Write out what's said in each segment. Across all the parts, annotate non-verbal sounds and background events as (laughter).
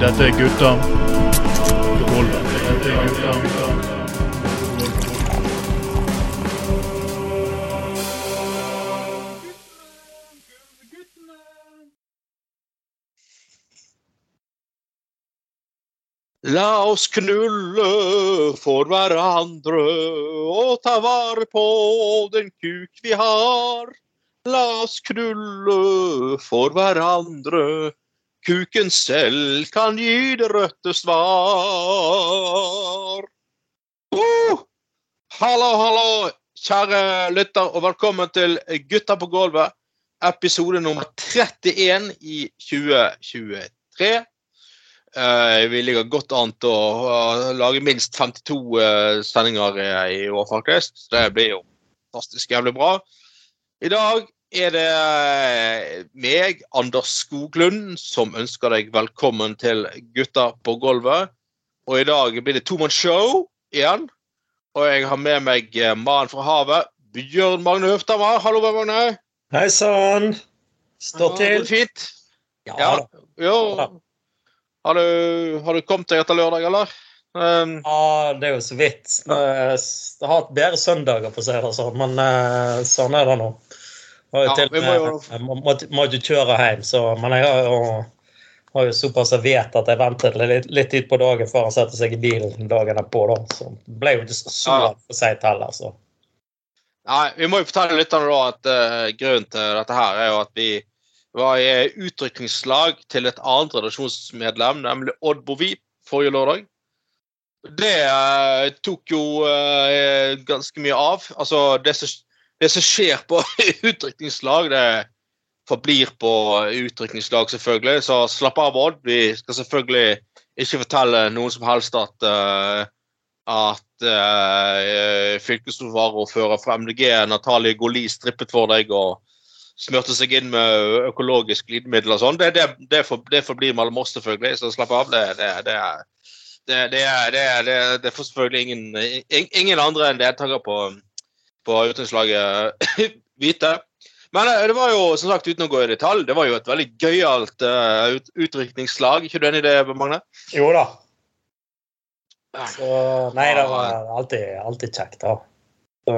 Dette er gutta. La oss knulle for hverandre og ta vare på den kuk vi har. La oss knulle for hverandre. Kuken selv kan gi det rette svar. Uh! Hallo, hallo, kjære lytter, og velkommen til Gutta på gulvet. Episode nummer 31 i 2023. Uh, vi ligger godt an til å uh, lage minst 52 uh, sendinger i, i år, faktisk. Det blir jo fantastisk jævlig bra. I dag er det eh, meg, Anders Skoglund, som ønsker deg velkommen til Gutta på gulvet. Og i dag blir det tomannsshow igjen. Og jeg har med meg eh, mannen fra havet, Bjørn Magne Høfthammer. Hallo, Bjørn Magne. Hei sann! Står Ja, til. det Fint? Ja, Ja. Jo. Har du, har du kommet deg etter lørdag, eller? Um, ja, det er jo så vidt. Jeg har hatt bedre søndager, for å si det sånn, men eh, sånn er det nå. Har jo Ja, til, og jo- må, må, ikke kjøre hjem, så, men jeg har jo, har jo såpass jeg vet at jeg ventet litt, litt tid på dagen før han setter seg i bilen dagen derpå. Da. Så ble jo ikke så Ja. for seint heller. Så. Nei, Vi må jo fortelle lytterne da at uh, grunnen til dette her er jo at vi var i utrykningslag til et annet redaksjonsmedlem, nemlig Odd Bovip, forrige lørdag. Det eh, tok jo eh, ganske mye av. Altså, det som, det som skjer på (laughs) utrykningslag, det forblir på utrykningslag, selvfølgelig. Så slapp av, Odd. Vi skal selvfølgelig ikke fortelle noen som helst at uh, at uh, fylkesvaraordfører fra MDG Natalie Goli strippet for deg og smurte seg inn med økologisk glidemiddel og sånn. Det, det, det, for, det forblir mellom oss, selvfølgelig, så slapp av. Det, det, det, er- det, det, det, det får selvfølgelig ingen, ingen andre enn deltaker på, på utenlandslaget (coughs) vite. Men eh, det var jo, som sagt, uten å gå i detalj, det var jo et veldig gøyalt uh, ut, utrykningslag. ikke du enig i det, Magne? Jo da. Så, nei, det var alltid, alltid kjekt, da. Så,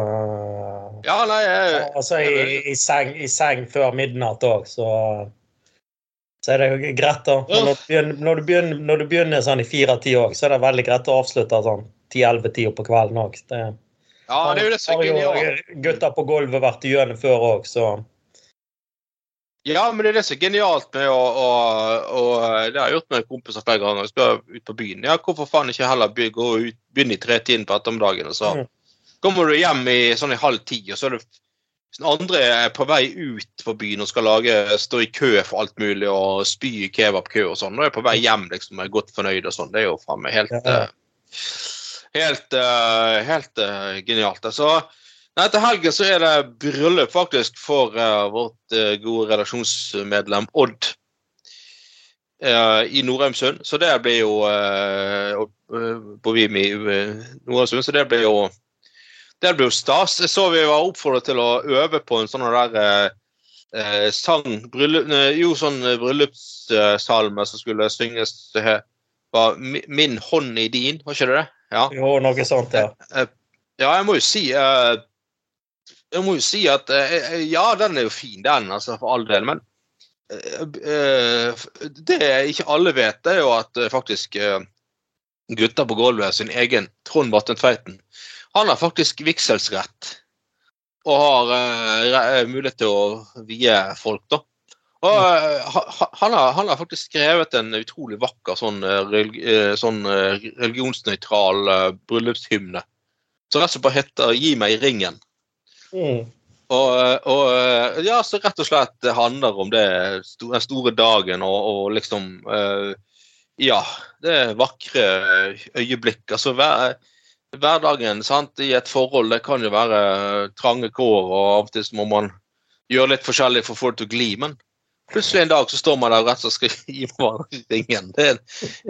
Ja, nei jeg, Altså i, i, seng, i seng før midnatt òg, så så er det jo greit, da. Når du begynner, når du begynner, når du begynner sånn i fire-ti òg, så er det veldig greit å avslutte sånn ti-elleve-tida på kvelden òg. Ja, det er jo det som er genialt. gutter på gulvet vært igjennom før òg, så Ja, men det er det som er genialt med å, å, å Det har jeg gjort med kompiser flere ganger. Jeg skal ut på byen. Ja, hvorfor faen ikke heller by, gå ut, begynne i tretiden på ettermiddagen, og så Mm. kommer du hjem i sånn i halv ti, og så er det andre er på vei ut på byen og skal lage, stå i kø for alt mulig og spy i kebabkø og sånn, og er på vei hjem liksom er godt fornøyd og sånn. Det er jo faen meg helt Ja. eh, Helt, uh, helt uh, genialt. Altså, Nei, Til helgen så er det bryllup faktisk for uh, vårt gode redaksjonsmedlem Odd i Norheimsund. Så det blir jo på Vimi uh, så det blir jo det blir jo stas. Jeg så vi var oppfordret til å øve på en sånn der sang bryllup, Jo, sånn bryllupssalme som skulle synges var 'Min hånd i din', var ikke det det? Ja. jo, noe sånt, ja. Ja, jeg må jo si eh, Jeg må jo si at eh, Ja, den er jo fin, den, altså, for all del. Men eh, eh, det ikke alle vet, det er jo at eh, faktisk eh, gutta på gulvet sin egen Trond Barten Tveiten, han har faktisk vigselsrett. Og har eh, mulighet til å vie folk, da. Og eh, ha- ha- han har, han har faktisk skrevet en utrolig vakker sånn, eh, eh, sånn religionsnøytral bryllupshymne. Som rett og slett heter 'Gi meg ringen'. Mm. Og, og ja, så rett og slett handler om det, den store dagen og, og liksom Ja, det vakre øyeblikk. Altså hver, hverdagen sant, i et forhold det kan jo være trange kår, og av og til må man gjøre litt forskjellig for å få det til å gli. Men plutselig en dag så står man der og rett og slett skal gi hverandre ringen. Det,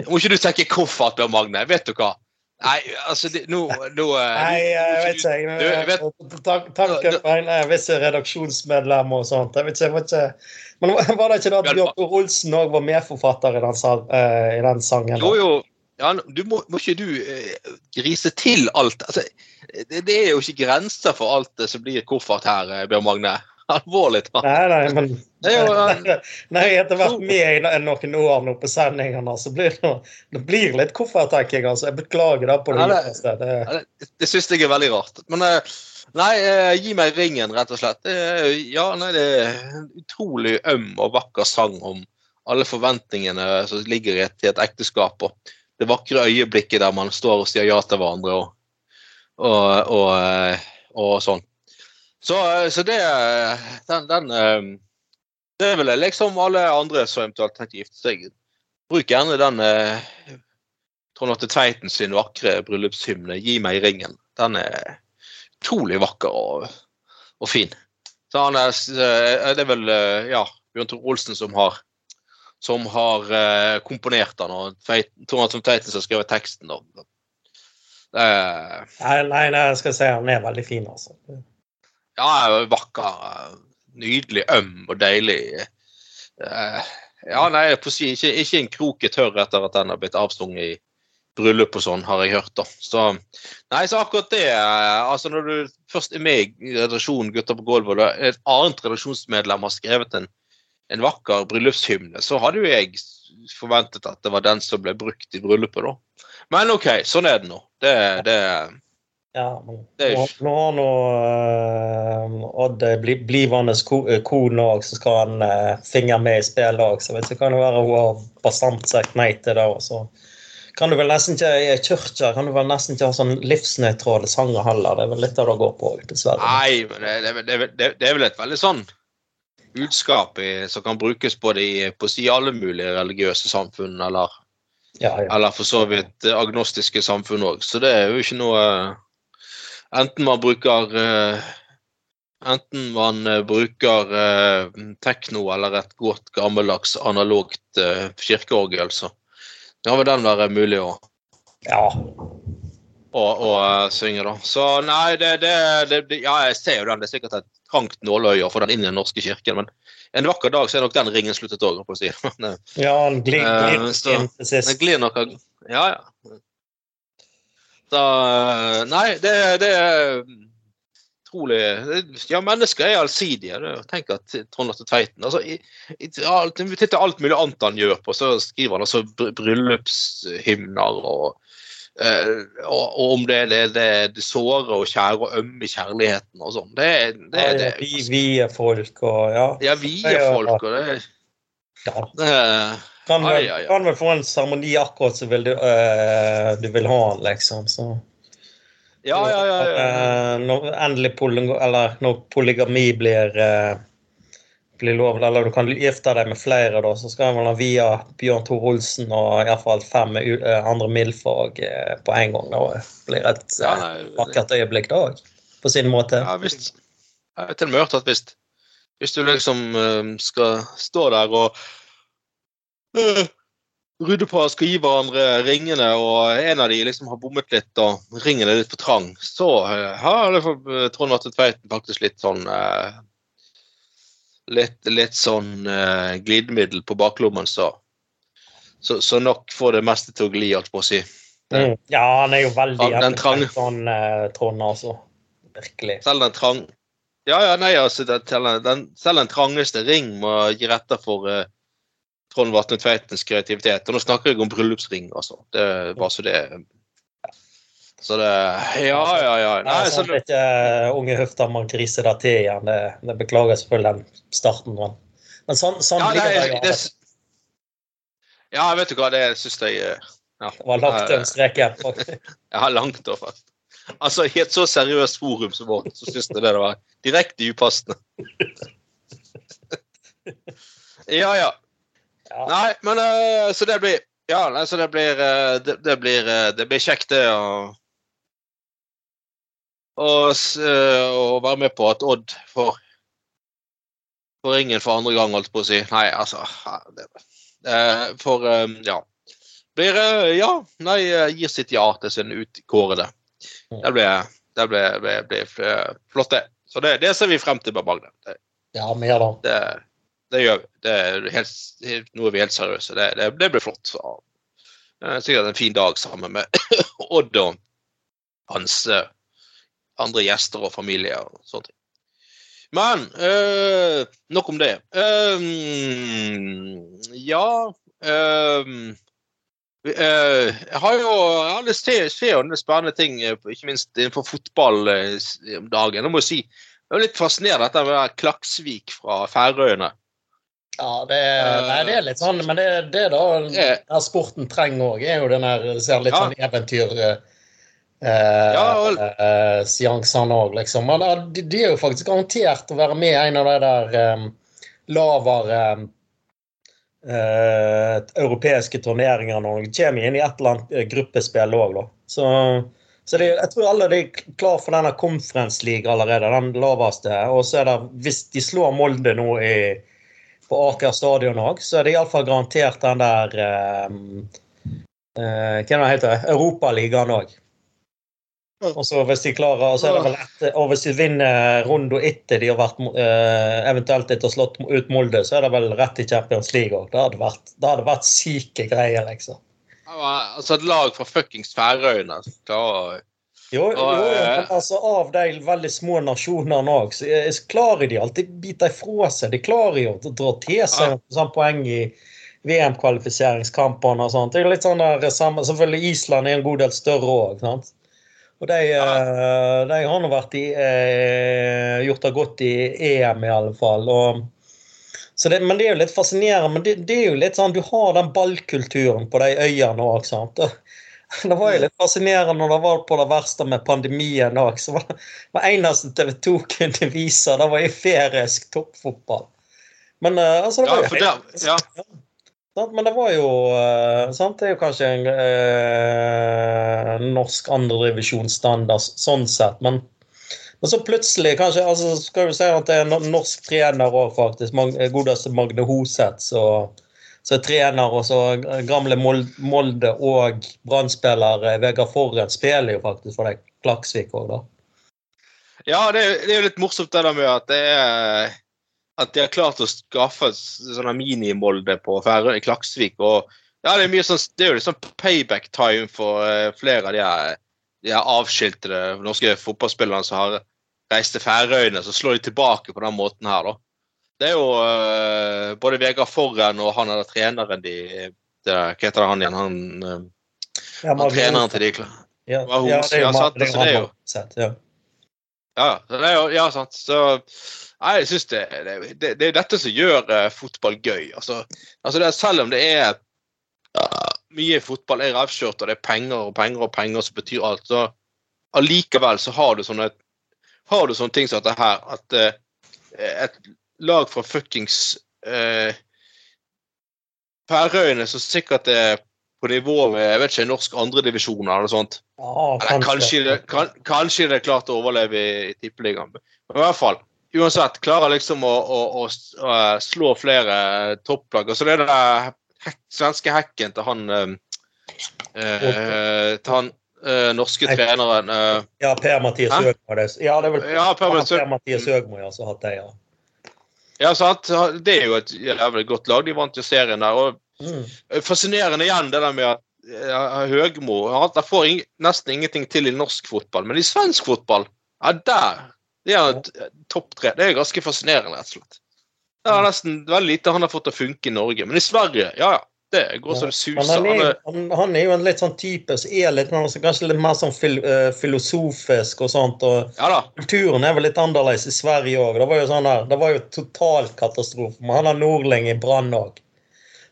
må ikke du tenke koffert Bjørn Magne? Vet du hva? Nei, altså det, nå, nå eh, Nei, jeg vet ikke. Du, jeg vet- jeg. Tank- Tanken på eh, visse redaksjonsmedlemmer og sånt. Jeg vet ikke, jeg vet ikke. Men var det ikke da Bjørn Tor Olsen òg var medforfatter i den, eh, i den sangen? Jo, jo. Ja, du må, må ikke du eh, grise til alt. Altså, det, det er jo ikke grenser for alt som blir koffert her, Bjørn Magne. Alvorlig talt. Nei, nei, men Det er jo, eh, Nei, etter vært med i noen år nå på sendingene, så blir det, det blir litt kofferttenking. Altså. Jeg beklager det på det Ja, det-. Det, Det, det syns jeg er veldig rart. Men eh, nei, eh, gi meg ringen, rett og slett. Det, ja, nei, det er en utrolig øm og vakker sang om alle forventningene som ligger i et, i et ekteskap. Og det vakre øyeblikket der man står og sier ja til hverandre og, og, og, og sånn. Så, eh, så det den, den eh, Det er vel liksom alle andre som eventuelt tenker gifte seg. Bruk gjerne den eh, Trond Atte Tveiten sin vakre bryllupshymne 'Gi meg ringen'. Den er utrolig vakker og, og fin. Så han er, eh, det er vel eh, ja, Bjørn Tore Olsen som har som har eh, komponert den, og Trond Atte Tveiten som har skrevet teksten. Og, Det er, nei, nei, jeg skal si han er veldig fin, altså. Ja, vakker. Nydelig, øm og deilig. Eh, ja, nei, si ikke, ikke en krok er tørr etter at den har blitt avstunget i bryllup og sånn, har jeg hørt. da. Så, nei, så akkurat det eh, altså Når du først er med i redaksjonen Gutter på gulvet, og et annet redaksjonsmedlem har skrevet en, en vakker bryllupshymne, så hadde jo jeg forventet at det var den som ble brukt i bryllupet, da. Men OK, sånn er det nå. Det, det Ja, men nå, nå har nå uh, Odd eh, bli, blivende eh, kone òg, så skal han uh, finger med i spillet òg. Så vet du, kan det være hun har bastant sagt nei til det. Og så kan du vel nesten ikke i kirka kan du vel nesten ikke ha sånn livsnøytrale sanger heller. Det er vel litt av det å går på, dessverre. Nei, men det, det, det, det, er vel et veldig sånn budskap i, som kan brukes både i på si alle mulige religiøse samfunn, eller, Ja, ja. eller for så vidt agnostiske samfunn òg. Så det er jo ikke noe Enten man bruker eh, Enten man eh, bruker eh, tekno eller et godt gammeldags analogt kirkeorgel, så da vil den være mulig å ja. å, å synge, da. Så nei, det, det, det, det Ja, jeg ser jo den. Det er sikkert et trangt nåløye å få den inn i den norske kirken, men en vakker dag så er nok den ringen sluttet òg, på å si. (laughs) Ja den glir, glir, uh, så- Det sist. glir nok Ja, ja. Så eh, Nei, det, det er utrolig Ja, mennesker er allsidige. Tenk at Trond Atte Tveiten altså, i, i, alt, Til alt mulig annet han gjør på, så skriver han altså bryllupshymner og Uh, og, og om det er det, det, det såre og kjære og ømme i kjærligheten og sånn. Det, det, Ja, det, ja, vi, vi er folk og ja. Ja, vi er folk, og det, ja. det Kan vel, Ai, ai, ai. kan vel få en seremoni akkurat som du, eh, du vil ha den, liksom. Så. Ja, ja, ja. ja. Uh, når endelig polyg eller når polygami blir, uh, blir lov, eller du kan gifte deg med flere, da, så skal man ha via Bjørn Tor Olsen og iallfall fem andre MILF-fag eh, på en gang. Det blir et ja nei, vakkert øyeblikk, da òg. På sin måte. Ja, visst. Jeg har til og med hørt at hvis, hvis du liksom skal stå der og uh, Brudepar skal gi hverandre ringene, og en av de liksom har bommet litt og ringen er litt for trang, så uh, har det for eh, Trond Atte Tveiten faktisk litt sånn eh, litt, litt sånn eh, glidemiddel på baklommen, så, så Så nok får det meste til å gli, alt på å si. Mm. Ja, han er jo veldig Ja, den trang, sånn eh, Trond, altså. Virkelig. Selv den trang... Ja, ja, nei, altså, den, den, selv den trangeste ring må gi rette for eh, Trond Vatne Tveitens kreativitet. Og nå snakker jeg om bryllupsring, altså. Det er bare så det Så det Ja, ja, ja. Nei, Nei, så, sånn at ikke unge høfter man griser det til igjen. Det, det beklager selvfølgelig den starten. Men, men sånn, sånn ja, ligger det. det, ja, vet du hva, det syns jeg eh, ja, Det var langt en streken. (laughs) ja, langt over. Altså, I et så seriøst forum som vårt, så syns jeg det var direkte upassende. (laughs) Ja, ja. Ja. Nei, men uh, så det blir Ja, nei, så det blir uh, det, det blir uh, Det blir kjekt, det, å og, å være med på at Odd får får ringen for andre gang, holdt på å si. Nei, altså det, For ja. blir Ja, nei, gir sitt ja til sin utkårede. Det blir, det blir, blir, blir flott, det. Så det, det ser vi frem til med Magne. Ja, mer da. det, det gjør vi. Det er helt, helt, nå er vi helt seriøse. Det, det, det blir flott. Det er sikkert en fin dag sammen med (coughs) Odd og hans eh, andre gjester og familie og sånne ting. Men øh, nok om det. Eh, ja eh, Jeg har jo jeg har lyst spennende ting, ikke minst innenfor fotball om dagen. Jeg må si, jeg er litt fascinerende dette med det Klaksvik fra Færøyene. Ja, det, nei, det er litt sånn, men det, det da Eh. der sporten trenger òg, er jo den der ser litt Ja. sånn eventyr eh, Ja, og- eh, seansene òg, liksom. Men de, de er jo faktisk garantert å være med i en av de der um, lavere eh, europeiske turneringene og de kommer inn i et eller annet eh, gruppespill òg, da. Så, så de, jeg tror alle er klar for denne Conference League allerede, den laveste. Og så er det, hvis de slår Molde nå i på Aker stadion òg, så er det iallfall garantert den der eh, eh, Hva heter det Europaligaen òg. Og så hvis de klarer, så er det vel etter, og hvis de vinner runden etter de har vært eh, eventuelt etter å slått ut Molde, så er det vel rett i Champions League òg. Det hadde vært, det hadde vært syke greier, liksom. Ja, Altså et lag fra fuckings Færøyene klarer Jo, jo, jo, eh, men altså av de veldig små nasjonene òg, så er- klarer de alltid bite ifra seg. De klarer jo å dra til seg sånn poeng i VM-kvalifiseringskampene og sånt. Det er litt sånn der Selvfølgelig Island er en god del større òg. Og de, eh, de har nå vært i eh, gjort det godt i EM, i alle fall. Og, så det, men det er jo litt fascinerende. Men det, det er jo litt sånn, du har den ballkulturen på de øyene òg. (laughs) Det var jo litt fascinerende når det var på det verste med pandemien òg. Så var det eneste TV 2 kunne vise, det var i ferisk toppfotball. Men uh, altså, det Ja, var jo for der, ja. Sant? Men det var jo eh, sant? Det er jo kanskje en eh, norsk andredivisjonsstandard sånn sett, men, men så plutselig kanskje altså Skal vi si at det er en norsk trener òg, faktisk. Godeste Magne Hoseth som er trener, og så gamle Molde og Brann-spiller Vegard Forren spiller jo faktisk for deg Klaksvik òg, da. ja det, det er jo litt morsomt det der med at det er at de har klart å skaffe sånne minimolde på Færøy Klaksvik. og ja, Det er mye sånn, det er jo sånn payback time for eh, flere av de her, de her avskiltede norske fotballspillerne som har reist til Færøyene. Så slår de tilbake på den måten her, da. Det er jo uh, både Vegard Forren og han er treneren de det, Hva heter det han igjen? Han, uh, Ja, han treneren til de Ja, ja, det er jo sant, det er jo så det er jo- Sett, ja. Ja, det er jo, ja, sant. Så jeg syns det, det, det, det er dette som gjør uh, fotball gøy. Altså, altså det, er- selv om det er uh, mye fotball er revkjørt, og det er penger og penger og penger som betyr alt, så allikevel så har du sånne har du sånne ting som dette her, at uh, et lag fra fuckings eh, Færøyene som sikkert er på nivå med jeg vet ikke, norsk andredivisjon eller noe sånt, Ja, eller kanskje, det, kan, kanskje det er klart å overleve i, i tippeligaen. Men i hvert fall, uansett, klarer liksom å, å, å, å slå flere topplag. Og så er det hek, svenske hekken til han eh, eh, Til han eh, norske treneren eh, Ja, Per-Mathias Hæ? Høgmo. Ja, det er vel Ja, Høg- Per-Mathias Høgmo som har hatt det, ja. Ja, sant? Det er jo et jævlig godt lag. De vant jo serien der. og Mm. Fascinerende igjen det der med at Høgmo han får ing, nesten ingenting til i norsk fotball, men i svensk fotball, ja, der det er et- topp tre. Det er ganske fascinerende, rett og slett. Det er nesten veldig lite han har fått til å funke i Norge, men i Sverige, ja ja. Det går så det suser. han er, Han er, han, er jo en litt sånn type som er litt, mer- altså kanskje litt mer sånn fil, uh, filosofisk og sånt. og ja. Kulturen er vel litt annerledes i Sverige òg. Det var jo sånn her, det var jo total katastrofe. Men han har Nordling i Brann òg.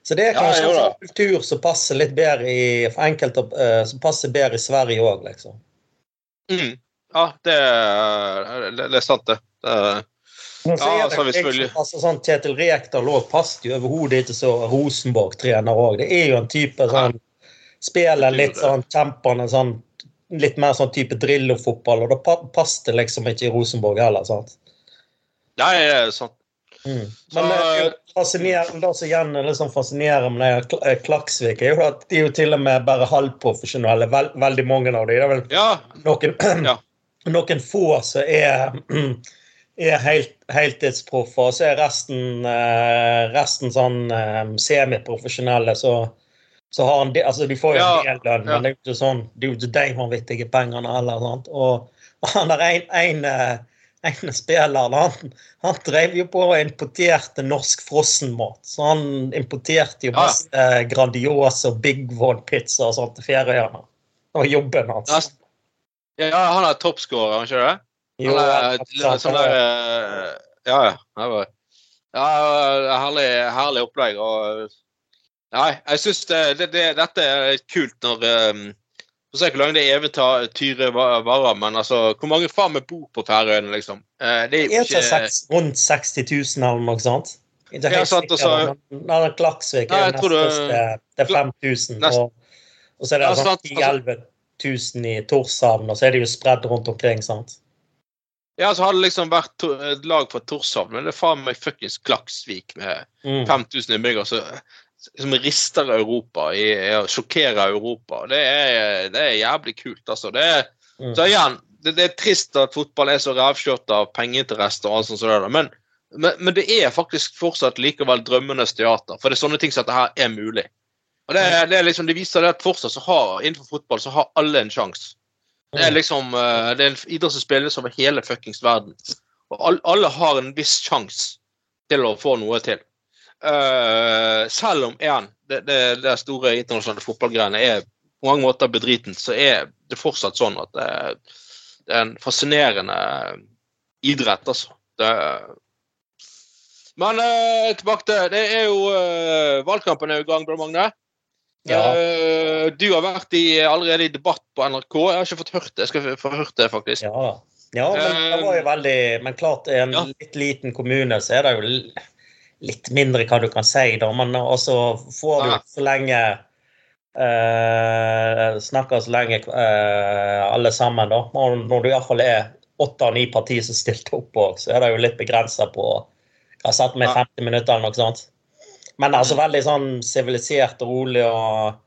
Så det er kanskje ja, en sånn kultur som passer litt bedre i for enkelte uh, som passer bedre i Sverige òg, liksom. Mm. Ja, det, er- det, det er sant, det. det Men så Ja, det så liksom- selvfølgelig- altså, sånn Kjetil Rekdal òg passet jo overhodet ikke så Rosenborg-trener òg. Det er jo en type sånn Spiller litt sånn kjempende sånn Litt mer sånn type Drillo-fotball, og da pa- passet det liksom ikke i Rosenborg heller. sant? Nei, det er sant. Mm. Så, Men så, fascinerende, det som igjen liksom sånn fascinerende med eh, Klaksvik, er jo at de er jo til og med bare halvprofesjonelle, vel, veldig mange av dem. Det er vel ja, noen, Ja. (clears throat) noen få som er, (clears throat) er helt, heltidsproffer, og så er resten, eh, resten sånn eh, semiprofesjonelle. Så, så har han de, altså de får jo en del lønn, ja. men det er jo ikke sånn, det er jo ikke de vanvittige pengene heller. Sant? Og, og han er en, en, eh, en spiller han, han drev jo på og importerte norsk frossenmat. Så han importerte jo Ja. masse eh, Grandiosa og Big One-pizza og sånt til Færøyene. Det var jobben hans. ja, ja, han er toppscorer, er han ikke det? Jo, Han er, sånn der Ja, ja. det var- ja herlig, herlig opplegg. og Nei, jeg syns det, det, det, dette er kult når um, Får se hvor lenge det eventyret va- varer, men altså Hvor mange faen meg bor på Færøyene, liksom? Eh, det er jo ikke seks, rundt 60 000 eller noe sånt? Ikke Ja, helt sant, og sikker, men Nei, Klaksvik er jo nest det- største. Det er 5000. Og, og så er det Ja, sånn 10 000-11 000 i Torshavn, og så er det jo spredd rundt omkring. sant? Ja, så hadde det liksom vært et lag fra Torshavn, men det er faen meg fuckings Klaksvik med Mm. 5000 innbyggere som som rister Europa, i, og sjokkerer Europa. Det er, det er jævlig kult, altså. Det er, Mm. så igjen, det, det er trist at fotball er så rævkjørt av pengeinteresser og alt sånt, men, men, men det er faktisk fortsatt likevel drømmenes teater. For det er sånne ting som dette her er mulig. Og det, det, liksom, det viser det at fortsatt så har innenfor fotball så har alle en sjanse. Det er liksom, eh, det er en idrett som spilles over hele fuckings verden. Og all, alle har en viss sjanse til å få noe til. Uh, selv om igjen, det, det, det store internasjonale fotballgreiene er på mange måter bedritent, så er det fortsatt sånn at det, det er en fascinerende idrett, altså. Det, men uh, tilbake til Det er jo uh, Valgkampen er i gang, Bjørn Magne. Ja. Uh, du har vært i, allerede i debatt på NRK. Jeg har ikke fått hørt det. Jeg skal få hørt det, faktisk. Ja. Ja, men det var jo veldig Men klart, i en Ja. litt liten kommune så er det jo litt mindre hva du kan si, da. Men også får du så lenge uh, Snakker så lenge uh, alle sammen, da. Når, når du iallfall er åtte av ni partier som stilte opp òg, så er det jo litt begrensa på Jeg har satt meg Ja. 50 minutter eller noe sånt. Men altså veldig sånn sivilisert og rolig og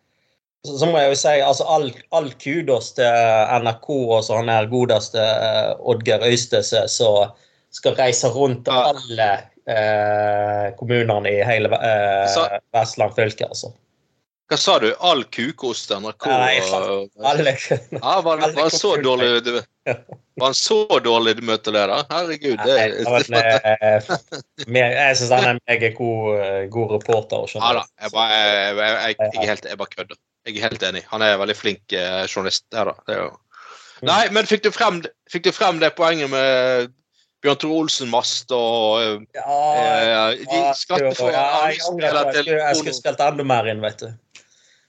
så, så må jeg jo si altså all, all kudos til NRK og sånn her godeste uh, Oddgeir Øystese som skal reise rundt alle uh, kommunene i hele uh, Vestland fylke, altså. Hva sa du? All kukost NRK? Nei, Alle, Ja, var, var, han så dårlig du, Var han så dårlig du Herregud. Det da? Herregud. Det, Nei, mer- jeg syns han er en meget god, eh, god reporter. ja da. Jeg, bare, jeg, jeg, jeg, jeg, helt, jeg bare kødder. Jeg er helt enig. Han er en veldig flink eh, journalist. Der, da. Det er jo. Nei, men fikk du, frem, fikk du frem det poenget med Bjørn Tore Olsen-mast og eh, Ja, eh, de Ja, jeg, jeg jeg skulle- jeg skulle spilt enda mer inn, vet du.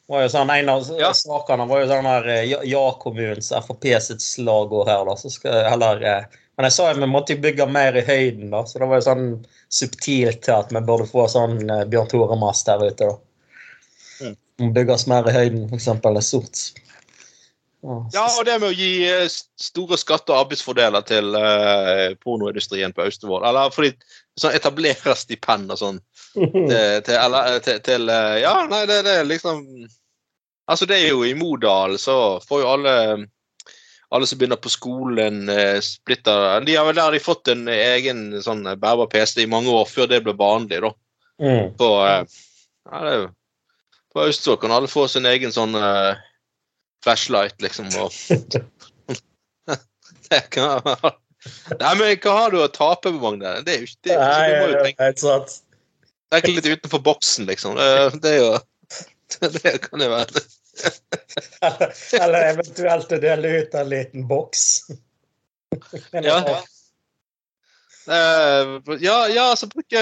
Var jo sånn, En av Ja. sakene var jo sånn her Ja-kommunens, Ja-kommunens Frp sitt slagord her, da. Så skal heller eh, Men jeg sa jo vi måtte bygge mer i høyden, da. Så det var jo sånn subtilt til at vi burde få sånn eh, Bjørn Tore-mast der ute, da. Mm. Bygges mer i høyden, f.eks. er stort. Ja, Ja, og det med å gi eh, store skatte- og arbeidsfordeler til eh, pornoindustrien på Austevoll. Eller fordi sånn etablerer stipend og sånn til, (laughs) til, eller, til, til eh, Ja, nei, det, det er liksom Altså, det er jo i Modal, så får jo alle alle som begynner på skolen, eh, splitter De har vel der de fått en egen sånn bærbar PC i mange år før det ble vanlig, da. Mm. På, eh, ja, det er jo På Austevoll kan alle få sin egen sånn eh, flashlight, liksom. Og (laughs) (laughs) det kan Nei, men hva har du å tape, på, Magne? Det er jo ikke det. er ikke- Du må jo Nei, tenke, helt er tenke litt utenfor boksen, liksom. Det, det er jo (laughs) Det kan jo være Eller, eller eventuelt å dele ut en liten boks. (laughs) Ja. altså, Eh, Ja, ja, så bruke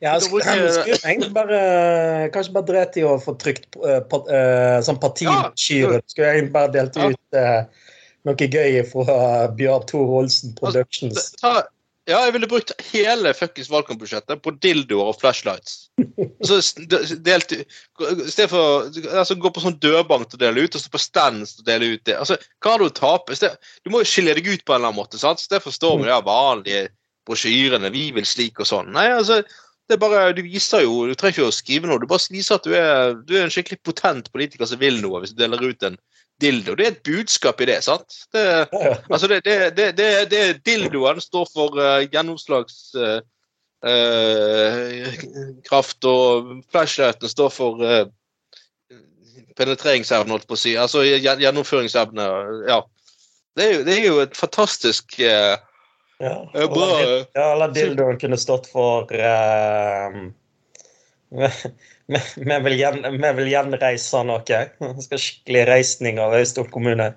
Ja, jeg skulle, jeg egentlig bare Kanskje bare drete i å få trykt uh, pa- uh, sånn partibrosjyre. Skulle jeg egentlig bare delt ut uh, noe gøy fra Bjørn Thor Olsen Altså, Productions. ta, Ja, jeg ville brukt hele fuckings valgkampbudsjettet på dildoer og flashlights. Så delt I stedet for altså, gå på sånn dørbank til å dele ut, og så på stands til å dele ut det. Altså, hva har du å tape? Du må jo skille deg ut på en eller annen måte. sant? Så det forstår vi, er vanlige brosjyrene 'Vi vil slik' og sånn. Nei, altså, det er bare, Du viser jo, du trenger ikke å skrive noe, du bare viser at du er, du er en skikkelig potent politiker som vil noe, hvis du deler ut en dildo. Det er et budskap i det, sant? Det, altså det, det, det, Dildoen står for uh, gjennomslagskraft, og flashlighten står for uh, penetreringsevne, holdt på å si. Altså gjen- gjennomføringsevne. Ja. Det er er jo et fantastisk uh, Ja, bra. Ja, eller dildoen kunne stått for eh, Vi vi vil, vil gjenreise noe. Vi skal skikkelig reisning av Øystol kommune.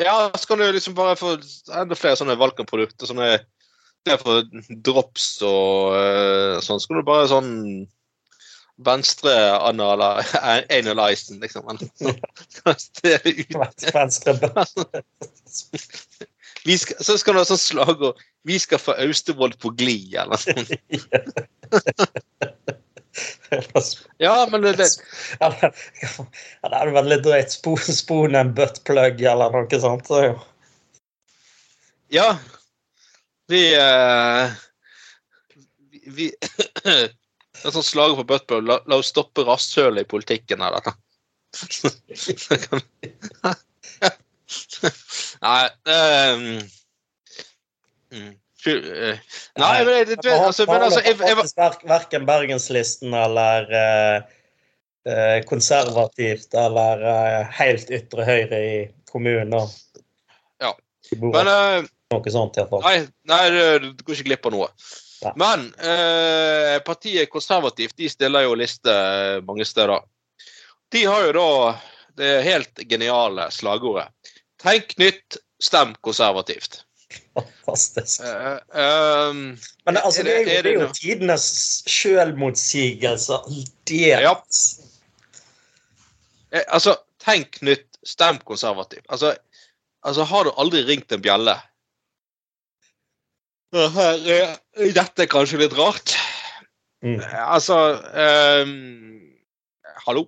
Ja, så kan du liksom bare få enda flere sånne valgkampprodukter. Sånne for drops og eh, sånn. Så kan du bare sånn venstre-analysen, (laughs) liksom. (laughs) Venstre (laughs) Vi skal, så skal du ha sånn slagord 'Vi skal få Austevoll på glid', eller noe sånt. Ja, men det, det Eller, ja, det er veldig drøyt. Spon en buttplug eller noe sånt. Så. Ja. Vi uh, Vi, Det (clears throat) er sånn slaget på buttplug. La, la oss stoppe rasshølet i politikken her, dette. (laughs) Nei um, mm, Nei, men, det, altså, men altså jeg, jeg, jeg, Verken Bergenslisten eller eh, eh, konservativt eller eh, helt ytre høyre i kommunen. Ja. Men eh, noe sånt, iallfall. Nei, nei du, går ikke glipp av noe. Nei. Men eh, partiet Konservativt de stiller jo liste eh, mange steder. De har jo da det helt geniale slagordet 'Tenk nytt, stem konservativt'. Fantastisk. Uh, um, Men altså, er det er jo, er det er jo tidenes sjølmotsigelse. Det Ja. eh, altså, tenk nytt, stem konservativ. Altså, altså, har du aldri ringt en bjelle? Her er dette er kanskje litt rart. Mm. Altså um, Hallo?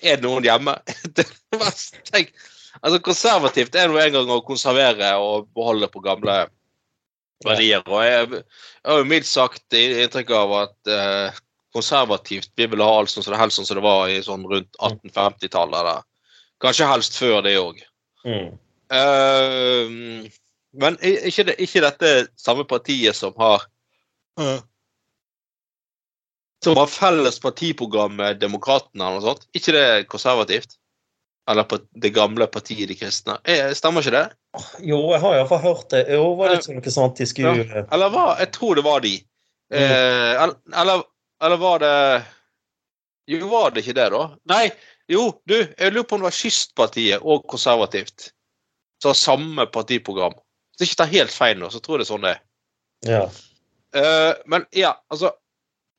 Er det noen hjemme? (laughs) Det er tenk, altså Konservativt er nå en gang å konservere og beholde på gamle verdier. Og jeg, jeg har jo mildt sagt inntrykk av at eh, konservativt vi vil ha alt sånn som det helst sånn som det var i sånn rundt 1850-tallet. eller Kanskje helst før det òg. Mm. Uh, men ikke, det, ikke dette samme partiet som har Som har felles partiprogram med Demokratene eller noe sånt? Ikke det konservativt? Eller på det gamle partiet De kristne? Eh, Stemmer ikke det? Jo, jeg har iallfall hørt det. Jo, var det ikke noe sånt de skulle Eller hva? Jeg tror det var de. Eh, eller, eller, var det Jo, var det ikke det, da? Nei, jo, du, jeg lurer på om det var Kystpartiet og Konservativt som har samme partiprogram. Hvis jeg ikke tar helt feil nå, så tror jeg det er sånn det er. Ja. Eh, men ja, altså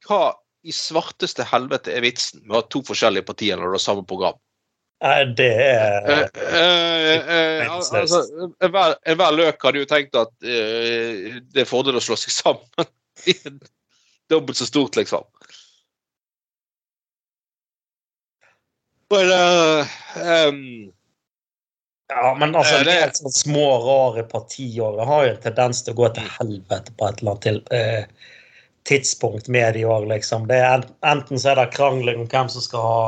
Hva i svarteste helvete er vitsen med å ha to forskjellige partier når du har samme program? Nei, det Eh, er eh, eh, altså, Enhver løk hadde jo tenkt at eh, det er fordel å slå seg sammen. (laughs) Dobbelt så stort, liksom. Men eh, em, Ja, men altså, Eh, det helt sånn små, rare partier. Det har jo en tendens til å gå til helvete på et eller annet eh, tidspunkt med de òg, liksom. Det er, enten så er det krangling om hvem som skal ha,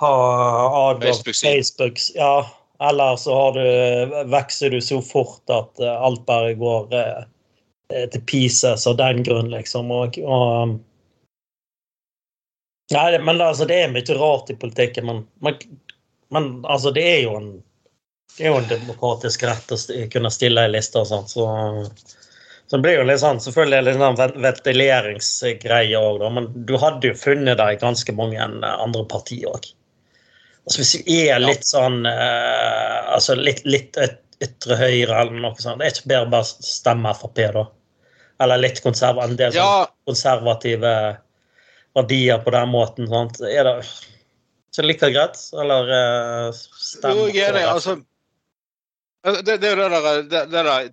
ha Facebook-side. Facebook, ja, eller så har du, vokser du så fort at eh, alt bare går eh, eh, til pieces av den grunn, liksom. Og, og Nei, det- men altså, det er mye rart i politikken, men, men, men altså, det er jo en det er jo en demokratisk rett å st- kunne stille ei liste og sånn, så, så det blir jo litt sånn Selvfølgelig litt sånn ventileringsgreie òg, men du hadde jo funnet deg i ganske mange andre partier òg. Altså, hvis vi er litt sånn uh, Altså litt, litt ytre høyre eller noe sånt, det er ikke bedre bare å stemme Frp, da? Eller litt konserv en del sånn ja, konservative verdier på den måten. Sant? Er det ikke like greit? Eller uh, jo, jeg er enig. Altså, det, det er jo det der, det, det der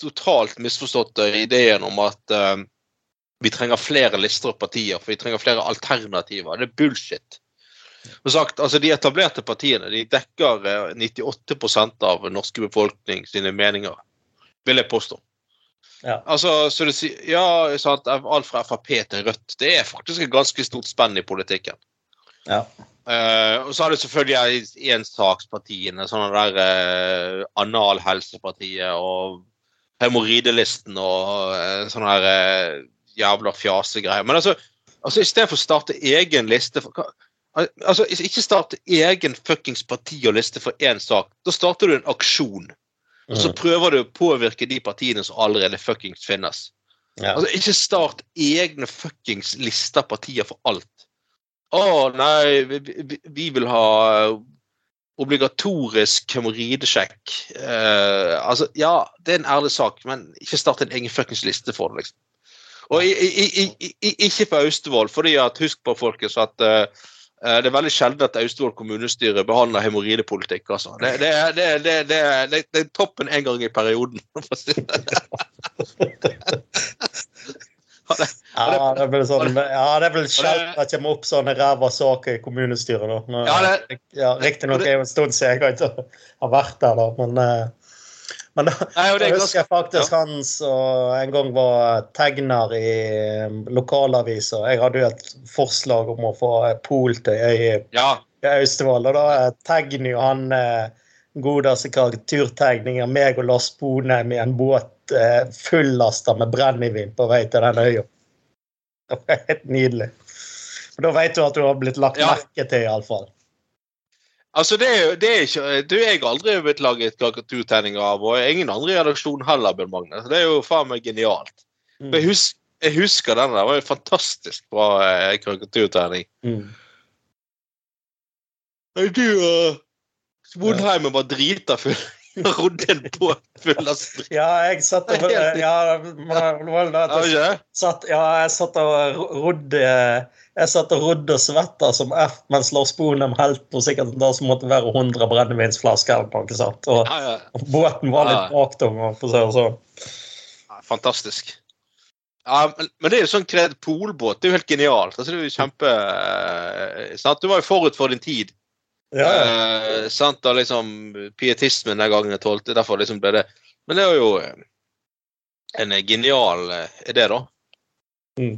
totalt misforståtte ideen om at uh, vi trenger flere lister og partier, for vi trenger flere alternativer. Det er bullshit. Sagt, altså De etablerte partiene de dekker eh, 98% av den norske befolkning sine meninger, vil jeg påstå. Ja. Altså, så du sier Ja, sant, alt fra Frp til Rødt. Det er faktisk et ganske stort spenn i politikken. Ja. Uh, og så har du selvfølgelig ensakspartiene, sånne der uh, Analhelsepartiet og hemoroidelisten og uh, sånne der jævla fjasegreier. Men altså, altså istedenfor å starte egen liste for, hva- Altså, Ikke start egen fuckings parti og liste for én sak. Da starter du en aksjon. Og så Mm. prøver du å påvirke de partiene som allerede fuckings finnes. ja. Altså, Ikke start egne fuckings lister partier for alt. Å nei, vi, vi, vi vil ha obligatorisk hemoroidesjekk. Uh, altså, ja, det er en ærlig sak, men ikke start en egen fuckings liste for det, liksom. Og i, i, i, i, ikke på Austevoll, fordi at husk på, folkens, at eh, eh, det er veldig sjelden at Austevoll kommunestyre behandler hemoroidepolitikk. Altså. Det, det, er- det, er- det, er- det, er- det, det er toppen en gang i perioden. Ja, (laughs) det. Ja, det blir sånn, ja, det er vel sjelden det kommer opp sånne ræva saker i kommunestyret. Ja, Riktignok er det jo en stund siden jeg har vært der, da, men eh, men da, Nei, er husker jeg faktisk han som en gang var tegner i eh, lokalaviser. Jeg hadde jo et forslag om å få pol til øy, ja, i Austevoll, og da tegner jo han eh, godeste karikaturtegning av meg og Lars Bonheim i en båt eh, fullasta med brennevin på vei til den øya. Det var helt nydelig. Og da vet du at du har blitt lagt Ja. merke til, iallfall. Altså det er det er ikke Du, jeg har aldri blitt laget karikaturtegninger av, og ingen andre i redaksjonen heller, Bjørn Magne. Så det er jo faen meg genialt. Mm. Jeg, hus, jeg husker den der. Det var jo fantastisk bra eh, karikaturtegning. Mm. Du og Svonheimen var drita full. (laughs) Rodde en båt full av strid. Ja, jeg satt og ja, ja, jeg satt og ro- rodde Jeg satt og rodde og svetta som F mens Lars Bonheim holdt på sikkert det som måtte være 100 brennevinsflasker. eller noe sånt. Og Ja, ja. båten var litt Ja. baktung. for å si det sånn. Ja, fantastisk. Ja, men, det er jo sånn kred- polbåt. Det er jo helt genialt. Altså, det er jo kjempe eh, sant? Du var jo forut for din tid. Ja, ja. Eh, sant? Og liksom pietismen den gangen jeg tålte. Derfor liksom ble det Men det er jo eh, en genial eh, idé, da. Mm.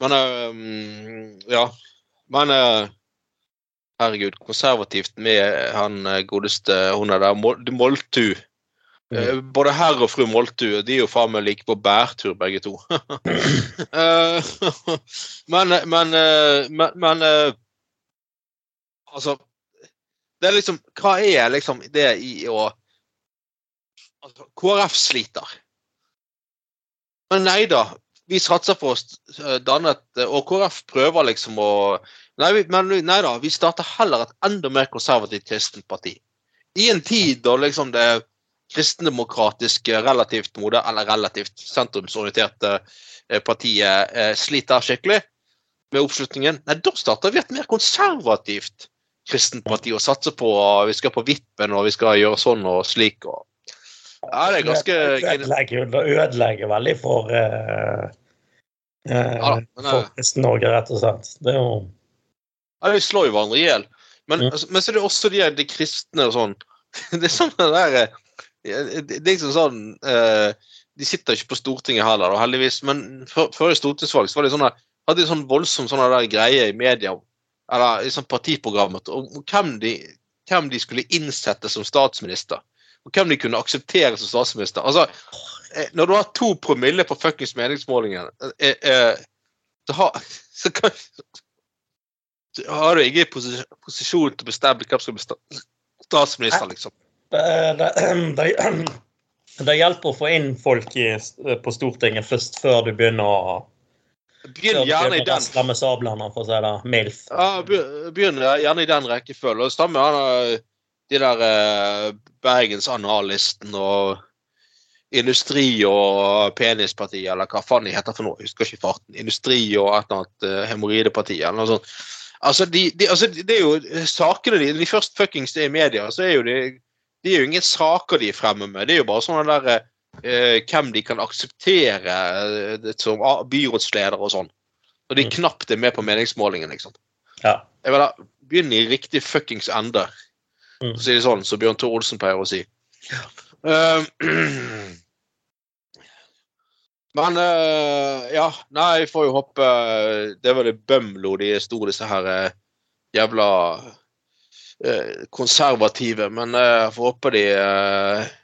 Men mm, Ja. Men uh, herregud, konservativt med han eh, godeste Hun er der, Mol- Moltu. Mm. Både herr og fru Moltu de er jo faen meg like på bærtur, begge to. (laughs) (laughs) Men men, men, men Altså Det er liksom Hva er liksom det i å altså, KrF sliter. Men nei da. Vi satser på å eh, danne et Og KrF prøver liksom å Nei, men nei da. Vi starter heller et enda mer konservativt kristent parti. I en tid da liksom det kristendemokratiske, relativt moder, eller relativt sentrumsorienterte eh, partiet eh, sliter skikkelig med oppslutningen, nei, da starter vi et mer konservativt kristent parti og satser på vi skal på vippen og vi skal gjøre sånn og slik. og ja, det er ganske ødelegger ødelegger veldig for uh, Ja, For eh, Kristen-Norge, rett og slett. Det er jo Ja, de slår jo hverandre i hjel. Men, Mm. altså, men så er det også de, de kristne og sånn. (laughs) Det er sånn det der eh, Det er liksom sånn eh, De sitter ikke på Stortinget heller, da, heldigvis. Men før før stortingsvalg så var det sånn hadde de sånn voldsom sånn der greie i media, eller i sånn partiprogrammet, om hvem de, hvem de skulle innsette som statsminister. Og hvem de kunne akseptere som statsminister. Altså, eh, når du har to promille på fuckings meningsmålingen, eh, eh, så, har, så kan så har du ingen posi- posisjon til å bestemme hvem som blir statsminister, liksom. det, (clears throat) det, det, (clears throat) det hjelper å få inn folk i, på Stortinget først, før du begynner å Begynn gjerne i den. rasle sablene, for å si det mildt. Ja, begynn gjerne i den rekkefølgen. Og Stemmer han de der eh, Bergens Analysten og Industri og penisparti, eller hva faen de heter for noe. Jeg husker ikke farten. Industri og et eller annet eh, hemoroideparti, eller noe sånt. Altså, de, de, altså, det er jo eh, sakene de, de først fuckings er i media, så er jo det de er jo ingen saker de er fremme med. Det er jo bare sånne der eh, hvem de kan akseptere eh, som byrådsleder og sånn. Og de Mm. knapt er med på meningsmålingen, liksom. Ja. Jeg mener, Begynn i riktig fuckings ende, Mm. Så å si sånn, som Bjørn Thor Olsen pleier å si. Uh, (clears throat) Men uh, ja, nei, vi får jo håpe Det er vel i Bømlo de sto, disse her uh, jævla eh, konservative. Men eh, jeg får håpe de eh,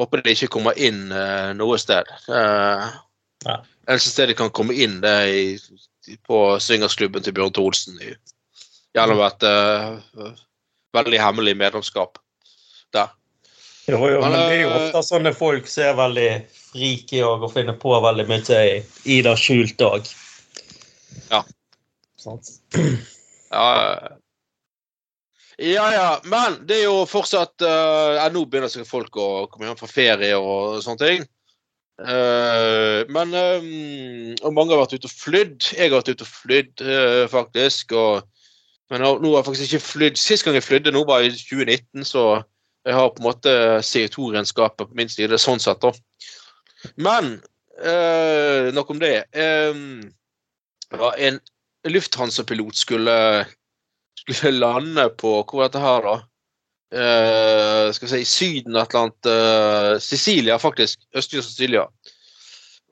Håper de ikke kommer inn eh, noe sted. Uh, Ja. Eneste sted de kan komme inn, det er i, på swingersklubben til Bjørn Thorsen. Gjennom et eh, veldig hemmelig medlemskap der. Jo, jo, men det er jo eh, ofte sånne folk som er veldig frike og, og finner på veldig mye i, i det skjulte òg. Ja. Sant? Ja, ja, ja. Men det er jo fortsatt uh, ja, Nå begynner sikkert folk å komme hjem fra ferie og sånne ting. Uh, men um, Og mange har vært ute og flydd. Jeg har vært ute og flydd, uh, faktisk. Og, men nå, har jeg faktisk ikke flydd Sist gang jeg flydde, nå var i 2019, så jeg har på en måte CO2-regnskapet på min side, sånn sett, da. Men eh, nok om det. Eh, ja, en Lufthansa-pilot skulle skulle lande på Hvor er dette her, da? Eh, skal vi si Syden et eller annet eh, Sicilia, faktisk. Østlige Sicilia.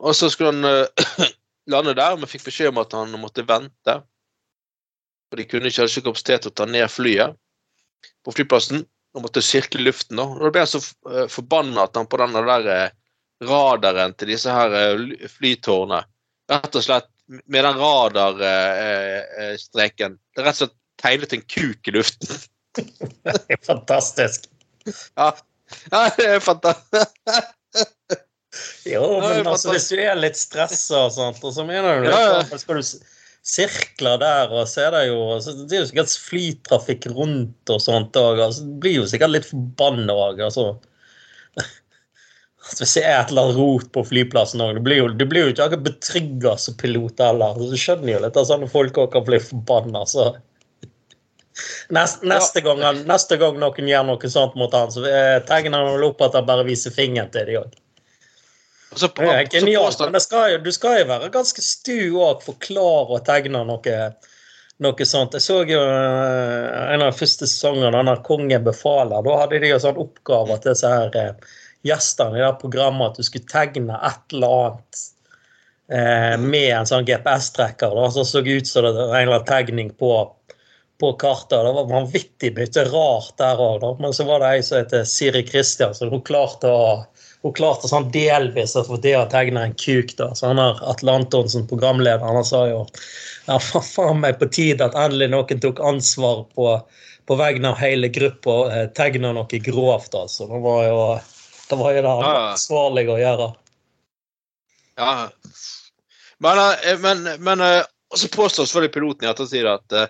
Og så skulle han eh, (coughs) lande der, men fikk beskjed om at han måtte vente. For de kunne ikke hadde ikke kapasitet til å ta ned flyet på flyplassen. Og måtte sirkle luften. da. Og da ble han så uh, forbanna at han på den der eh, radaren til disse her eh, flytårnene Rett og slett med den radarstreken Det er rett og slett tegnet en kuk i luften. Det (laughs) er fantastisk. Ja, (laughs) ja det er fantastisk. Jo, men altså, hvis du er litt stressa og sånt, og så mener du Ja, ja. skal du s- sirkle der, og så er det jo så Det er jo sikkert flytrafikk rundt og sånt òg. Altså, blir jo sikkert litt forbanna òg, altså. Hvis det er et eller annet rot på flyplassen òg, du du blir jo ikke akkurat betrygga som pilot heller. Du skjønner jo litt at sånne folk òg kan bli forbanna, så Neste, neste, gang, neste gang noen gjør noe sånt mot han, så eh, tegner han vel opp at han bare viser fingeren til dem òg. Og på, Det er genialt, påstår men skal du skal jo være ganske stu òg for å tegne noe, noe sånt. Jeg så jo eh, en av de første sesongene, denne 'Kongen befaler'. Da hadde de jo sånn oppgave til disse her eh, gjestene i det programmet at du skulle tegne et eller annet eh, med en sånn GPS-trekker da, så, så ut som det var en eller annen tegning på, på kartet. Det var vanvittig mye rart der òg, men så var det ei som heter Siri Kristiansen. Hun klarte å hun klarte sånn delvis å få det å tegne en kuk. da, så han har Atle Antonsen, programlederen, han sa jo ja, fa- faen meg på tide at endelig noen tok ansvar på, på vegne av hele gruppa og eh, tegna noe grovt. altså. Det var jo det var jo det Ja, ja. ansvarlig å gjøre. Ja. Men, eh, men, men eh, så påstår selvfølgelig piloten i ettertid at eh,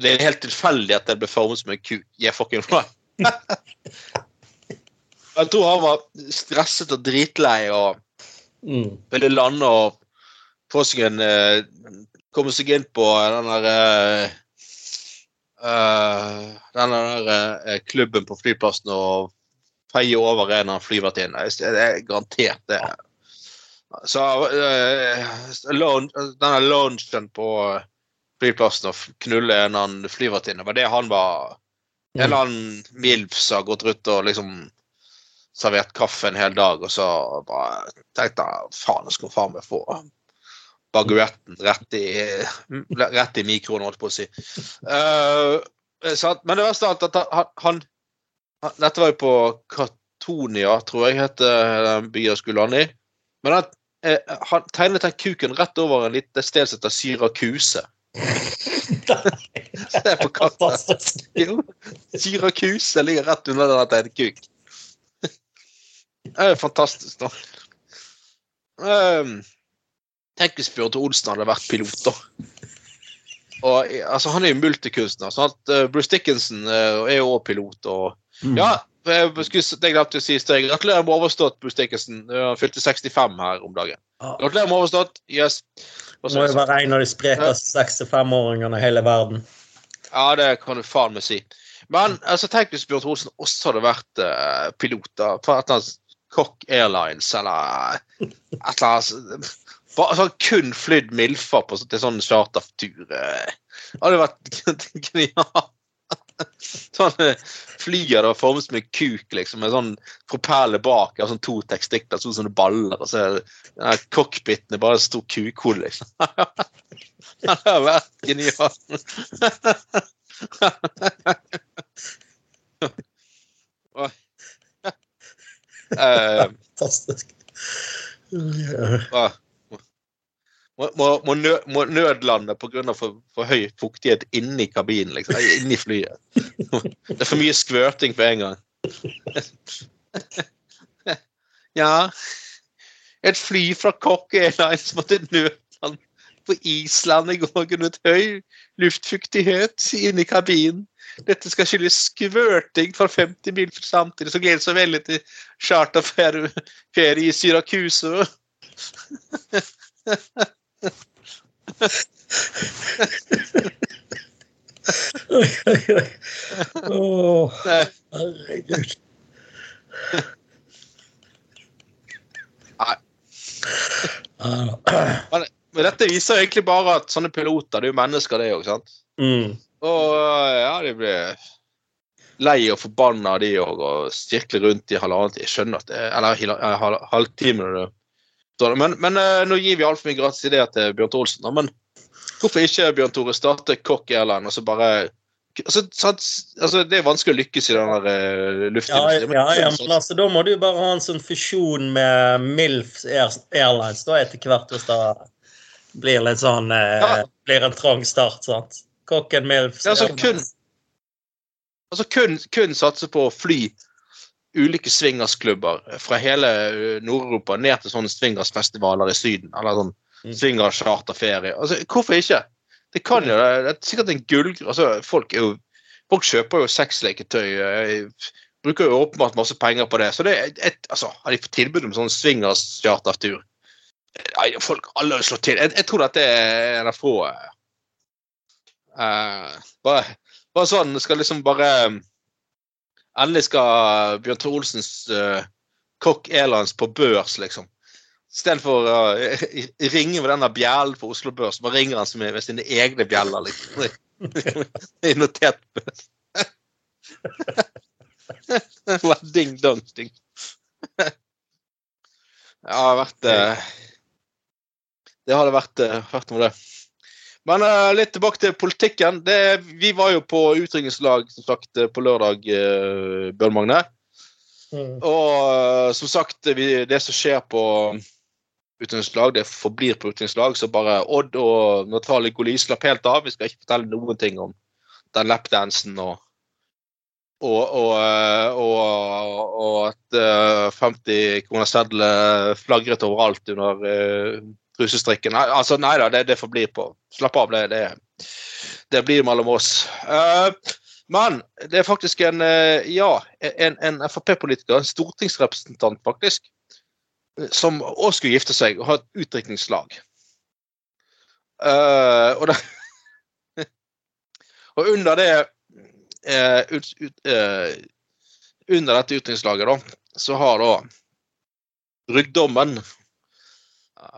det er helt tilfeldig at det ble formet som en kuk. Yeah, fucking right. Jeg tror han var stresset og dritlei og Mm. ville lande og få seg en eh, Komme seg inn på den der eh, Den der klubben på flyplassen og feie over en av flyvertinnene. Det er garantert det. Så uh, denne loungen på flyplassen og knulle en annen flyvertinne, var det han var En eller annen MILF som har gått rundt og liksom servert kaffe en hel dag, og så bare tenkte jeg faen, jeg skulle faen meg få baguetten rett i, rett i mikroen, holdt på å si. Uh. Men det verste alt at han, han, Dette var jo på Katonia, tror jeg het den byen jeg skulle lande i. Men han, eh, han tegnet den kuken rett over en lite sted som heter Syrakuse. Se (laughs) på kartet. Syrakuse ligger rett under den tegnekuk. Det er fantastisk, da. Um, tenk hvis Bjørn Olsen hadde vært pilot, da. Og, altså, han er jo multikunstner. at eh, Bruce Dickinson eh, er jo også pilot. og Mm. ja, jeg det glemte jeg å si i sted. Gratulerer med overstått, Bruce Dickinson. Han fylte 65 her om dagen. Gratulerer med overstått. Yes. Også, må jo være en av de sprekeste 65-åringene i hele verden. Ja, det kan du faen meg si. Men altså, tenk hvis Bjørn Olsen også hadde vært uh, pilot da, for at annet Cock Airlines eller et eller annet bare, sånn, Kun flydd Milfa på, til sånn chartertur. eh. Det hadde vært (laughs) genialt. Sånn, flyer det var formet som en kuk, liksom, med sånn propeller bak og sånn to tekstikler, sånn som baller. Og så er cockpiten bare en stor kukhode, liksom. (laughs) Det hadde vært genial. (laughs) Oi. Eh, Fantastisk. Må, må, må, nø, må nødlande pga. For, for høy fuktighet inni kabinen, liksom. Inni flyet. Det er for mye skvørting på en gang. Ja Et fly fra Cock Airlines måtte nødlande på Island i går grunnet høy luftfuktighet inni kabinen. Dette skal skyldes skvørting for 50 mil samtidig, så gleder seg veldig til charterferie i Syracuse. Oi, oi, oi. Åh, Nei. herregud. Nei. Men dette viser egentlig bare at sånne piloter, det er jo mennesker, det òg, sant? Mm. Og ja, de blir lei og forbanna, de òg, og sirkler rundt i halvannen time. Jeg skjønner at det Eller eh, hal- halvtime. Men, men eh, nå gir vi altfor mye gratis ideer til Bjørn Tore Olsen. da, Men hvorfor ikke Bjørn Tore starte Cock Airline og så bare altså, altså, Det er vanskelig å lykkes i den der Ja, luftindustrien. ja, ja, men altså, da må du bare ha en sånn fusjon med Milf Air Airlines da etter hvert, hvis det blir litt sånn eh, Ja. Blir en trang start, sant? Kokken Milf Ja, altså, kun- Altså kun, kun satse på å fly ulike swingersklubber fra hele eh, Nord-Europa ned til sånne swingersfestivaler i Syden. Eller sånn Mm. swingercharterferie. Altså, hvorfor ikke? Det kan jo, det er sikkert en gull... Altså, folk, jo, folk kjøper jo sexleketøy. eh, Bruker jo åpenbart masse penger på det. Så det er et, altså, har de fått tilbud om sånn swingerschartertur? Folk alle har slått til. Jeg, jeg tror dette er en av få eh, bare, bare sånn skal liksom bare Endelig skal Bjørn Tore Olsens uh, Kokk Airlines på børs, liksom. Istedenfor å uh, ringe med denne bjellen på Oslo Børs, bare ringer han med med sine egne bjeller. liksom. (laughs) I notert børs. (laughs) Ding dong (laughs) ding. Det har vært eh, Det hadde vært, eh, vært noe, det. Men uh, litt tilbake til politikken. Det, vi var jo på utringningslag som sagt, eh, på lørdag, uh, Bjørn Magne. Mm. Og uh, som sagt, vi, det som skjer på utdrikningslag, det forblir på utdrikningslag. Så bare Odd og Natalie Goli slapp helt av. Vi skal ikke fortelle noen ting om den lapdansen og og, og, og, og at eh, 50 kroner sedler flagret overalt under rusestrikken. Nei, altså, nei da, det, det bli på. Slapp av, det, det, det blir mellom oss. Uh, men det er faktisk en uh, ja, en, en Frp-politiker, en stortingsrepresentant faktisk, som òg skulle gifte seg og ha et utdrikningslag. Uh, og, (laughs) og under det eh, ut, ut, eh, Under dette utdrikningslaget, da, så har da ryggdommen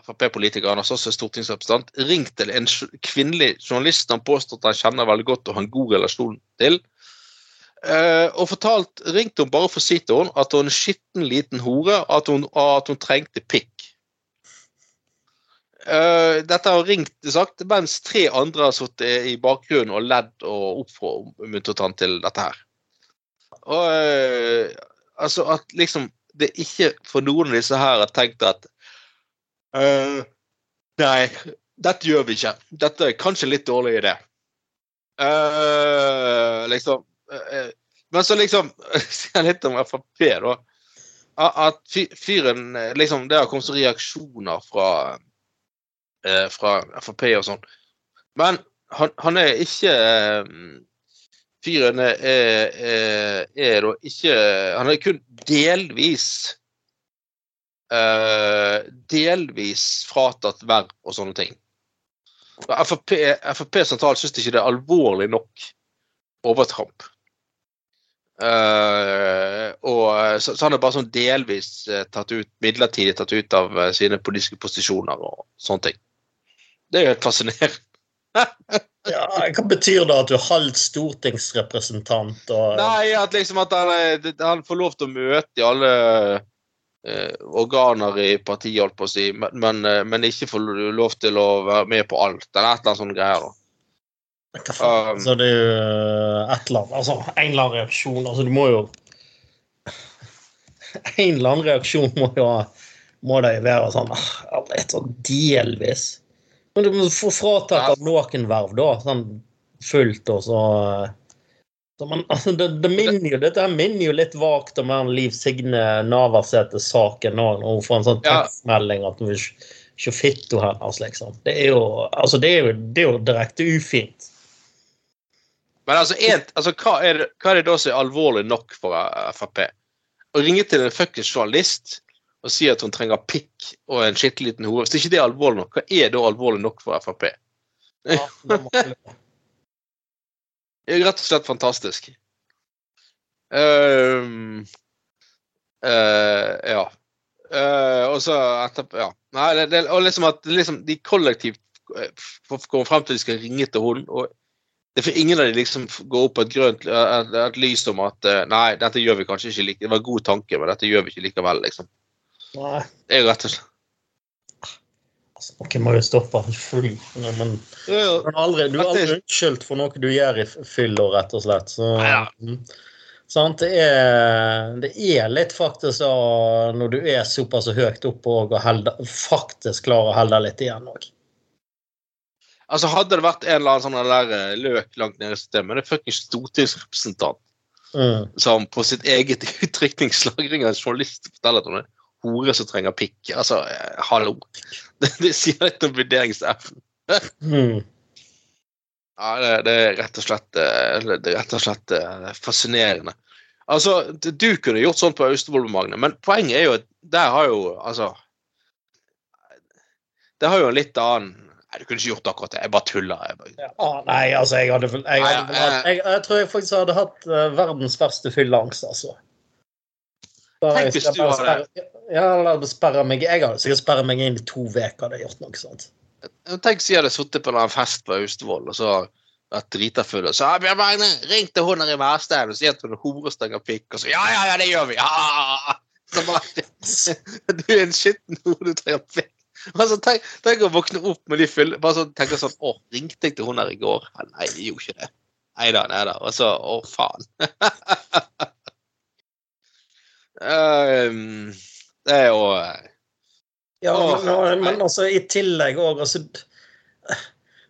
Frp-politikeren, altså også stortingsrepresentant, ringt til en kvinnelig journalist han påstår at han kjenner veldig godt og har en god relasjon til. Eh, og fortalt, ringte hun bare for å si til henne at hun er en skitten liten hore, at hun, at hun trengte pikk. Uh, dette har ringt sagt, mens tre andre har sittet i bakgrunnen og ledd og oppmuntret han til dette her. Og uh, altså at liksom det ikke for noen av disse her har tenkt at Eh, nei, dette gjør vi ikke. Dette er kanskje litt dårlig idé. Uh, liksom uh, Men så liksom sier (laughs) jeg litt om Frp, da. At fyren liksom Det har kommet så reaksjoner fra uh, fra Frp og sånn. Men han, han er ikke Fyren er, er, er, da ikke Han er kun delvis delvis fratatt verv og sånne ting. Frp, Frp sentralt syns ikke det er alvorlig nok overtramp. Uh, og, så, så han er bare sånn delvis eh, tatt ut, midlertidig tatt ut av uh, sine politiske posisjoner og sånne ting. Det er jo helt fascinerende. (laughs) Ja, hva betyr det at du er halvt stortingsrepresentant og Nei, at liksom at han, han får lov til å møte i alle eh, organer i partiet, holdt på å si, men, men, eh, men ikke får lov til å være med på alt. Eller et eller annet sånt greier. da. Hva faen? Um, altså, det er jo et eller annet Altså, en eller annen reaksjon. Altså, du må jo (laughs) En eller annen reaksjon må jo må det være sånn sånn delvis. Men du må få fratatt av noen verv, da. Sånn fullt, og så man, altså, det, det minner jo, Dette minner jo litt vagt om den Liv Signe Navarsete-saken nå, når hun får en sånn tekstmelding at hun vil se fitta hennes, liksom. Det er jo, altså, det er jo, det er jo direkte ufint. Men altså, en, altså hva, er hva er det da som er alvorlig nok for eh, Frp? Å ringe til en fuckings journalist og si at hun trenger pikk og en skikkelig liten hore. Hvis ikke det er alvorlig nok, hva er da alvorlig nok for Frp? Ja, det rett og slett fantastisk. Ehm, uh, ja. Uh, og så etterpå Ja. Nei, det, det, og liksom at liksom, de kollektivt eh, kommer frem til at de skal ringe til henne, og det får ingen av de liksom gå opp et grønt et, et lys om at nei, dette gjør vi kanskje ikke like Det var en god tanke, men dette gjør vi ikke likevel, liksom. Nei, Det er jo rett og slett altså, noen må jo stoppe full Men du er aldri, du er aldri unnskyldt for noe du gjør i fylla, rett og slett. Så, ja. mm. sant? Det, er, det er litt faktisk da, når du er såpass høyt oppe og helde, faktisk klarer å holde litt igjen òg. Altså, hadde det vært en eller annen sånn der eh, løk langt nede i systemet, det er fuckings stortingsrepresentant Mm. som på sitt eget (laughs) utrykningslag av journalist forteller om det. Hore som trenger pikk. Altså, eh, hallo. (laughs) Det, det sier litt om vurderingsevnen. Mm. Ja, det, det er rett og slett eh, Det er rett og slett eh, fascinerende. Altså, du kunne gjort sånn på Austevoll med Magne, men poenget er jo at der har jo Altså Det har jo en litt annen Nei, du kunne ikke gjort akkurat det. Jeg bare tuller. Jeg bare, Ja, å, nei, altså, jeg hadde jeg, hadde jeg, jeg tror jeg faktisk hadde hatt uh, verdens verste fylleangst, altså. Tenk hvis du hadde- Ja, eller meg Jeg hadde sikkert sperret meg inn i to uker hadde jeg gjort noe sånt. Tenk siden jeg hadde sittet på en fest på Austevoll og så vært drita full og så «Ja, Bjørn Magne, ring til hun i Værstein og si at hun er hore og pikk. Og så ja, ja, ja, det gjør vi! Ja! Så bare, (laughs) du er en skitten hore, du trenger pikk. Altså, tenk, tenk å våkne opp med de fulle Bare sånn, tenke sånn Å, ringte jeg til hun der i går? Nei, jeg gjorde ikke det. Nei da, nei da. Og så Å, faen. (laughs) um, det er jo Ja, men, men altså, i tillegg òg altså,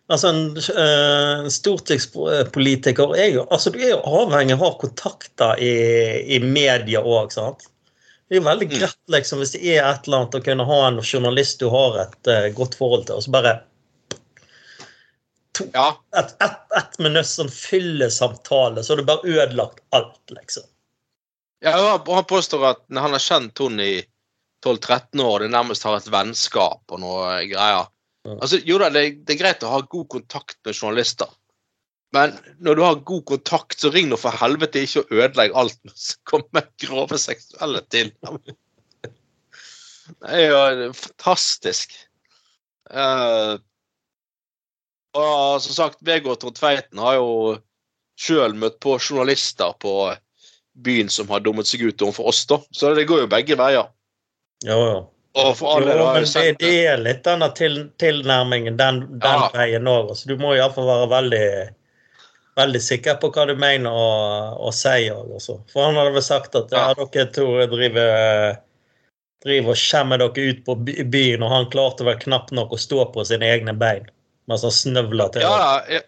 altså, en uh, stortingspolitiker er jo altså, Du er jo avhengig av å ha kontakter i, i media òg, sant? Det er jo veldig Mm. greit liksom, hvis det er et eller annet å kunne ha en journalist du har et uh, godt forhold til, og så bare Ja. et, et, et minutt sånn fyllesamtale, så har du bare ødelagt alt, liksom. Ja, han- påstår at han har kjent hun i 12-13 år, det nærmest har et vennskap og noe greier. Altså, jo da, det, det er greit å ha god kontakt med journalister, men når du har god kontakt, så ring nå for helvete ikke og ødelegg alt som kommer grove seksuelle til. Det er jo fantastisk. Uh, og som sagt, Vegard Trond Tveiten har jo sjøl møtt på journalister på byen som har dummet seg ut overfor oss, da. Så det går jo begge veier. Ja, ja. Og alle Jo, har men jo det, det er litt denne til, tilnærmingen den, den Ja. veien òg. Så du må iallfall være veldig veldig sikker på hva du mener å, og si. Også. For han hadde vel sagt at ja, dere to driver, driver og skjemmer dere ut på byen, og han klarte vel knapt nok å stå på sine egne bein mens han snøvla til. Ja, ja,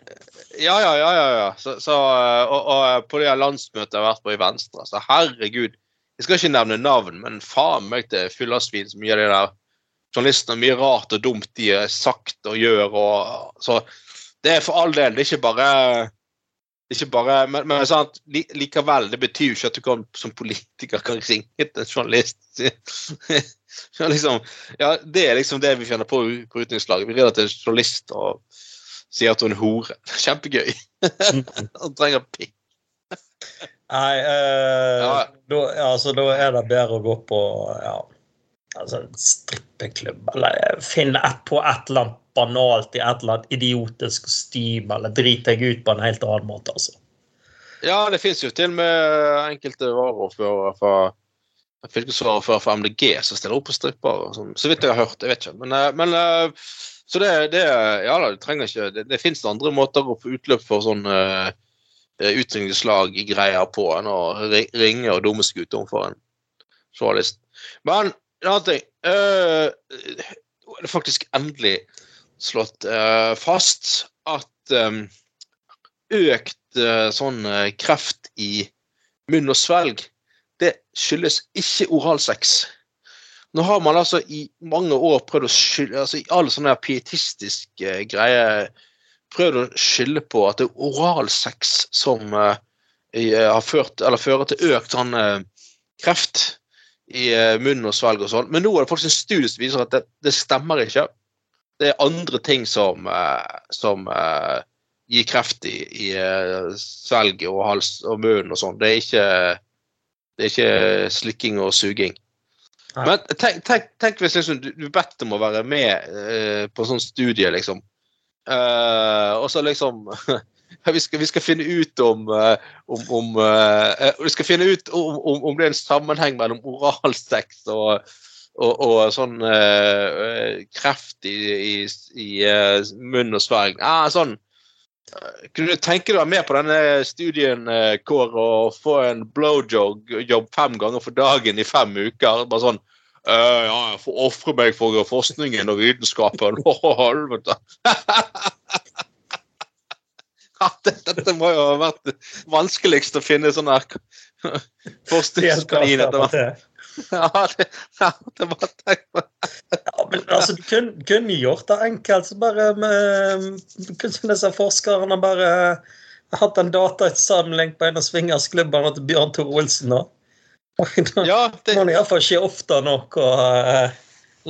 ja, ja, ja, ja. Så, så, og, og på det landsmøtet jeg har vært på i Venstre, så herregud Jeg skal ikke nevne navn, men faen meg til svin så mye av det der journalistene mye rart og dumt de har sagt og gjør. Og, så det er for all del. Det er ikke bare ikke bare, men, men sant, likevel, det betyr jo ikke at du kan, som politiker kan ringe til en journalist. (laughs) liksom, ja, Det er liksom det vi finner på på utenrikslaget. Vi ringer til en journalist og sier at hun er hore. (laughs) Kjempegøy. (laughs) Han trenger pikk. Nei, eh, Ja. da, altså, da er det bedre å gå på ja. Altså, strippeklubb, eller finne et på et eller annet banalt i et eller annet idiotisk kostyme, eller drite deg ut på en helt annen måte, altså. Ja, det fins jo til og med enkelte varaordførere fra fylkesvaraordfører for MDG som stiller opp på stripper. og sånn. Så vidt jeg har hørt. Jeg vet ikke. Men, eh, men eh, så det, det Ja da, det trenger ikke Det, det fins andre måter å få utløp for sånn uh, utdrikningslag-greier på enn å ringe og dumme seg ut overfor en journalist. Men en annen ting uh, Det er faktisk endelig slått uh, fast at um, økt uh, sånn kreft i munn og svelg, det skyldes ikke oralsex. Nå har man altså i mange år prøvd å skylde altså I alle sånne pietistisk pietistiske greier prøvd å skylde på at det er oralsex som eh, eh, har ført, eller fører til økt sånn eh, kreft i eh, munn og svelg og sånn. Men nå er det faktisk en studie som viser at det, det stemmer ikke. Det er andre ting som, eh, som eh, gir kreft i, i eh, svelg og hals og munn og sånn. Det det er ikke slikking og suging. Men tenk, tenk, tenk hvis liksom, du, du bedt om å være med uh, på sånn studie, liksom. Uh, og så liksom (laughs) vi, skal, vi skal finne ut om, eh, om, om Vi skal finne ut om, om, det er en sammenheng mellom oralsex og, og, og sånn eh, kreft i, i, i munn og svelg. Ah, sånn. Kunne du tenke deg å være med på denne studien, eh, Kåre, og få en blowjob jobb fem ganger for dagen i fem uker? Bare sånn «Øh, Ja, jeg får ofre meg for forskningen og vitenskapen. (laughs) Å, helvete! (laughs) Dette må jo ha vært vanskeligst å finne sånn her (laughs) forskningskanin. etter hvert. Ja, det, ja, det var tenkt på Ja, men altså, du kunne, kunne gjort det enkelt. så bare med, Kunne disse forskerne bare hatt en datainnsamling på en av swingersklubbene til Bjørn Tore Olsen? da? Da Ja, det, må det iallfall skje ofte nok og uh,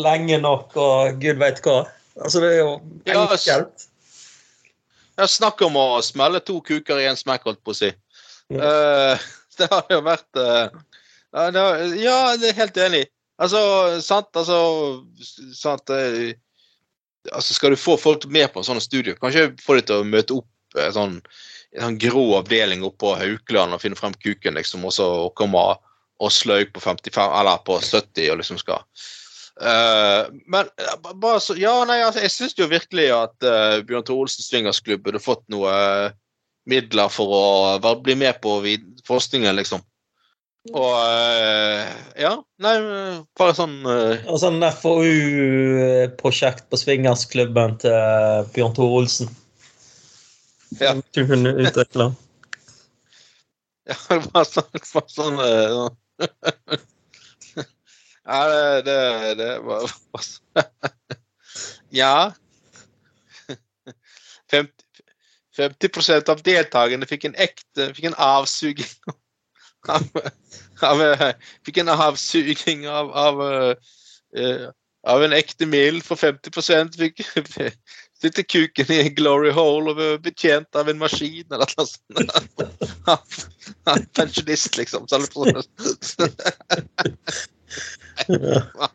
lenge nok og gud veit hva. Altså, det er jo enkelt. ja, snakk om å smelle to kuker i en smekk, holdt på å si. Ja. Uh, (laughs) det har jo vært uh, ja, ja, det er helt enig. Altså, sant, altså, sant eh, altså Skal du få folk med på en sånn studio, kanskje få dem til å møte opp eh, sånn, en sånn grå avdeling oppe på Haukeland og finne frem kuken, liksom, og så komme og sløy på 55, eller på 70 og liksom skal uh, men bare så, ja, nei, altså, jeg syns jo virkelig at uh, Bjørn Tore Olsen Swingersklubb burde fått noe uh, midler for å bli med på forskningen, liksom. Og eh, Ja, nei, bare sånn uh... Og sånn FoU-prosjekt på swingersklubben til Bjørn Tore Olsen. Ja. Du kunne utvikle. Ja, bare sånn, bare sånn sånn. (laughs) Ja, det, det, det var (laughs) sånn. (laughs) Ja. 50, 50% av deltakerne fikk en ekte Fikk en avsuging (laughs) av, av eh, Fikk en avsuging av, av, eh, av en ekte mild, for 50% fikk (laughs) sitte kuken i en glory hole og ble betjent av en maskin eller noe sånt. (laughs) Han Pensjonist, liksom. Så Ja.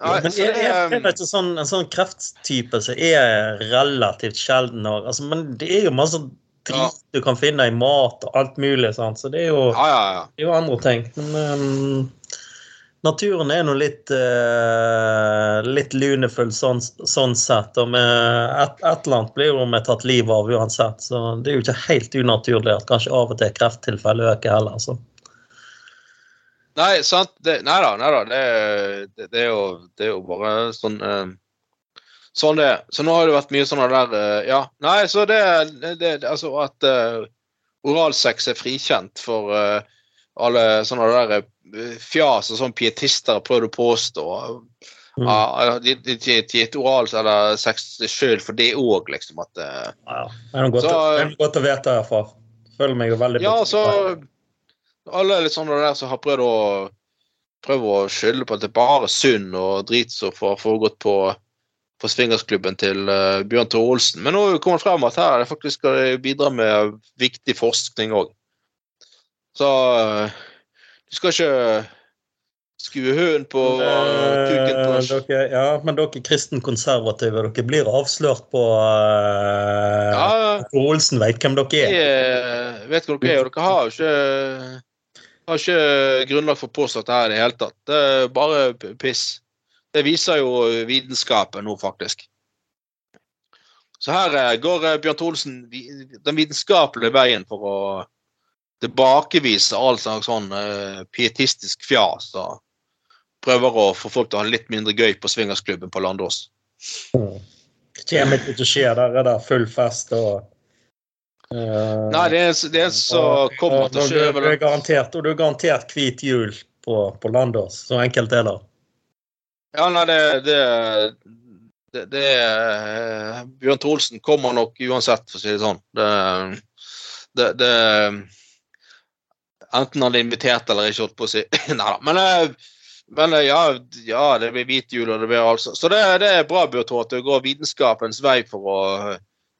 Ja, men jeg, ikke sånn, en sånn krefttype som er relativt sjelden? og- Altså, men det er jo masse drit du kan finne i mat og alt mulig. Sant? Så det er jo, Ja, ja, ja. det er jo andre ting. Men um, naturen er nå litt, uh, litt lunefull sånn, sånn sett. Og med et, et eller annet blir jo vi tatt livet av uansett. Så det er jo ikke helt unaturlig at kanskje av og til krefttilfeller øker heller. Så. Nei, sant. Det, nei da, nei da. Det, det, det, er jo, det er jo bare sånn eh, Sånn det er. Så nå har det vært mye sånn der eh, Ja. Nei, så det, det, Altså at uh, oralsex er frikjent for uh, alle sånne der eh, fjas og sånn pietister har prøvd å påstå. Mm. Ja, de har gitt oral eller sex sjøl for det òg, liksom. At Ja, det er noe godt, Så- å- er godt å vite herfra. Føler meg jo veldig Ja, så alle litt sånne der som har prøvd å prøve å skylde på at det er bare synd og drit som får foregått på, på swingersklubben til eh, Bjørn Tore Olsen. Men nå kommer det frem at her er faktisk skal de bidra med viktig forskning òg. Så eh, du skal ikke skue høen på kuken på Eh, dere, ja, men dere kristenkonservative, dere blir avslørt på uh, Ja, Olsen veit hvem dere er. Jeg vet hvem dere er, og dere har jo ikke har ikke grunnlag for å påstå dette her i det hele tatt. Det er bare piss. Det viser jo vitenskapen nå, faktisk. Så her eh, går eh, Bjørn Tholsen den vitenskapelige veien for å tilbakevise all slags sånn eh, pietistisk fjas og prøver å få folk til å ha litt mindre gøy på swingersklubben på Landås. Det kommer ikke til å skje. Der er det full fest og Uh, Nei, det er, det er så og- kommer til å du- skje. du er garantert, Og du er garantert hvit jul på, på Landås. Så enkelt er det. Ja, nei, det, det, det, det eh, Bjørn Trolsen kommer nok uansett, for å si det sånn. Det, det, Enten han er invitert eller ikke, holdt på å si. (laughs) Nei da. Men, eh, men eh, ja, ja, det blir hvit jul, og det blir altså Så det, er bra, Bjørn Thor, at det går vitenskapens vei for å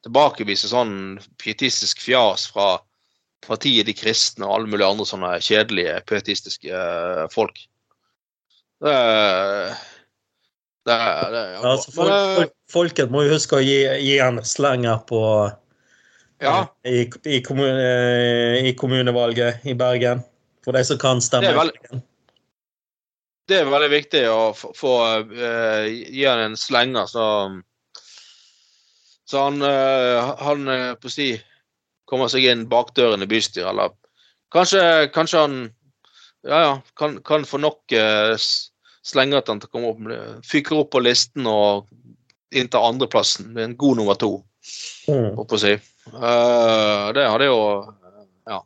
tilbakevise sånn pietistisk fjas fra partiet De kristne og alle mulige andre sånne kjedelige pietistiske folk. Det, det, det ja. Altså, folk, Men, eh, folk, folket må jo huske å gi, gi en slenger på ja, i, i, kommune, i kommunevalget i Bergen. For de som kan stemme. Det er veldig, det er veldig viktig å få, eh, gi han en slenger, så så han, uh, han eh, på å si kommer seg inn bakdøren i bystyret, eller kanskje, kanskje han ja, ja, kan, kan få nok eh, slenger at han til opp, fyker opp på listen og inntar andreplassen med en god nummer to. Mm. holdt på å si. Uh, det hadde jo Ja.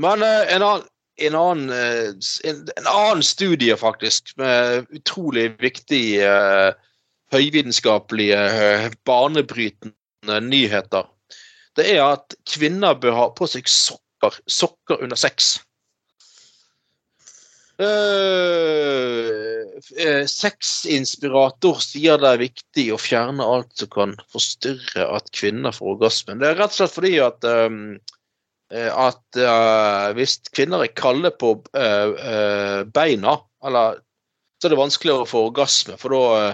Men uh, en annen en annen, eh, en, en annen studie, faktisk, med utrolig viktig eh, høyvitenskapelige, banebrytende nyheter, det er at kvinner bør ha på seg sokker, sokker under sex. Eh, eh, Sexinspirator sier det er viktig å fjerne alt som kan forstyrre at kvinner får orgasmen. Det er rett og slett fordi at um, at uh, hvis kvinner er kalde på uh, beina, eller, så er det vanskeligere å få orgasme. For da,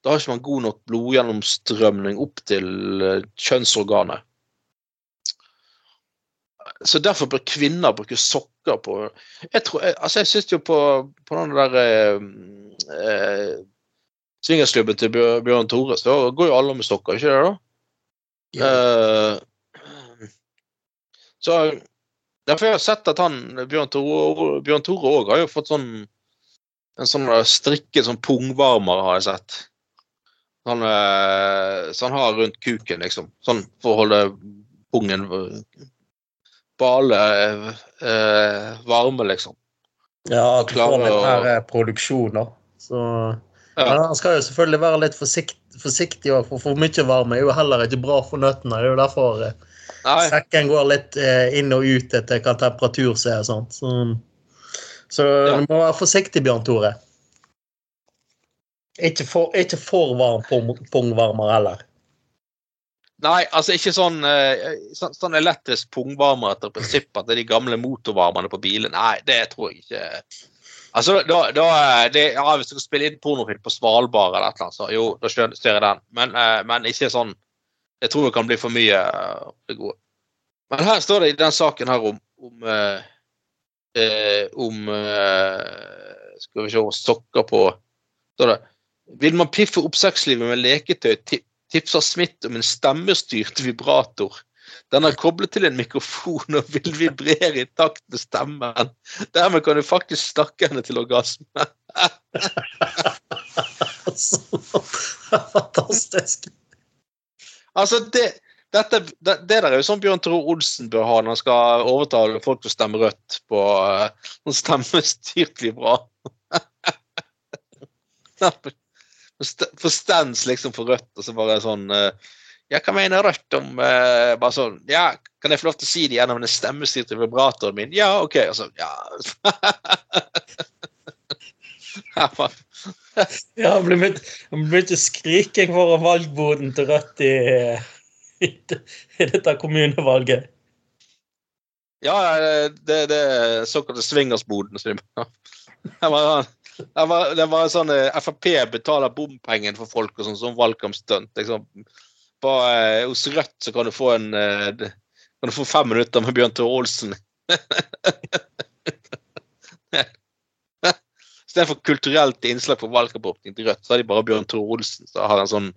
da har ikke man god nok blodgjennomstrømning opp til kjønnsorganet. Så derfor bør kvinner bruke sokker på Jeg tror, jeg- altså jeg syns jo på, på den der eh, eh, swingersklubben til Bjørn Tore, så går jo alle med sokker, ikke det? da? Eh, så Derfor har jeg sett at han Bjørn Tore Bjørn Tore òg har jo fått sånn en sånn strikket sånn pungvarmer, har jeg sett. Sånn, eh, så han har rundt kuken, liksom. Sånn for å holde pungen bale eh, varme, liksom. Ja, at du får litt mer eh, produksjon, da. Så Ja. Men han skal jo selvfølgelig være litt forsikt, forsiktig, for for mye varme er jo heller ikke bra for nøttene. Det er jo derfor eh, Nei, sekken går litt eh, inn og ut etter hva temperatur som er. og sånt. Så, så Ja. du må være forsiktig, Bjørn Tore. Ikke for, ikke for varm pung- pungvarmer heller. Nei, altså ikke sånn, eh, sånn, sånn elektrisk pungvarmer etter prinsippet at det er de gamle motorvarmerne på bilen. Nei, det tror jeg ikke. Altså, da, da det, ja, Hvis du skal spille inn pornofilm på Svalbard eller et eller annet, så jo, da ser jeg den. Men, eh, men ikke sånn Jeg tror det kan bli for mye eh, det gode. Men her står det i den saken her om om, eh, eh, om eh, Skal vi se Sokker på står det, Vil man piffe opp sexlivet med leketøy, ti- tipser Smith om en stemmestyrt vibrator. Den er koblet til en mikrofon og vil vibrere i takt med stemmen. Dermed kan du faktisk snakke henne til orgasme. Fantastisk. Altså, det, dette, det, det der er jo sånn Bjørn Tore Olsen bør ha når han skal overtale folk til å stemme rødt på uh, stemmestyrt vibrator. (laughs) For stens liksom for rødt, og så bare sånn eh, Ja, hva mener Rødt om uh, Bare sånn Ja, kan jeg få lov til å si det gjennom den stemmestyrte vibratoren min? Ja, OK. Altså, ja. (laughs) Ja, (laughs) Ja, han mye skriking foran valgboden til Rødt i, (laughs) i, i dette kommunevalget. ja, det, det er såkalte swingersboden. Det var, sånn- det var, det var sånn eh, Frp betaler bompengen for folk og sånn, sånn valgkampstunt. Liksom. Bare, eh, hos Rødt så kan du få en eh, kan du få fem minutter med Bjørn Tore Olsen. (laughs) Istedenfor kulturelt innslag på valgkampoppning til Rødt, så har de bare Bjørn Tore Olsen. Så har han en sånn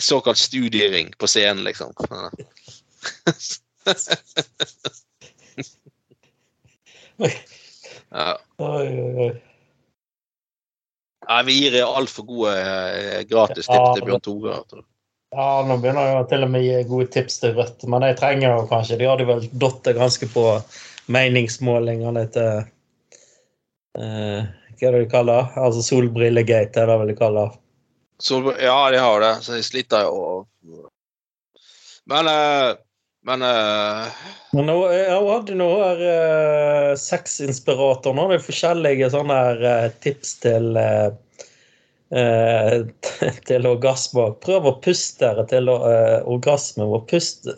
såkalt studiering på scenen, liksom. (laughs) (laughs) Oi, oi, oi. Nei, vi gir altfor gode eh, gratis tips Ja, til Bjørn Tore. Ja, nå begynner jeg til og med å gi gode tips til Rødt, men jeg trenger jo kanskje De hadde vel datt ganske på meningsmålingene til eh, Hva er det de kaller det? Altså solbrillegate, er det vel de kaller det. Ja, de har det, så de sliter jo Men eh, Men uh... Men nå, jeg hadde noen her uh, sexinspirator. Nå hadde forskjellige sånne her uh, tips til uh, (laughs) til orgasme. Prøv å puste dere til orgasme. Og pust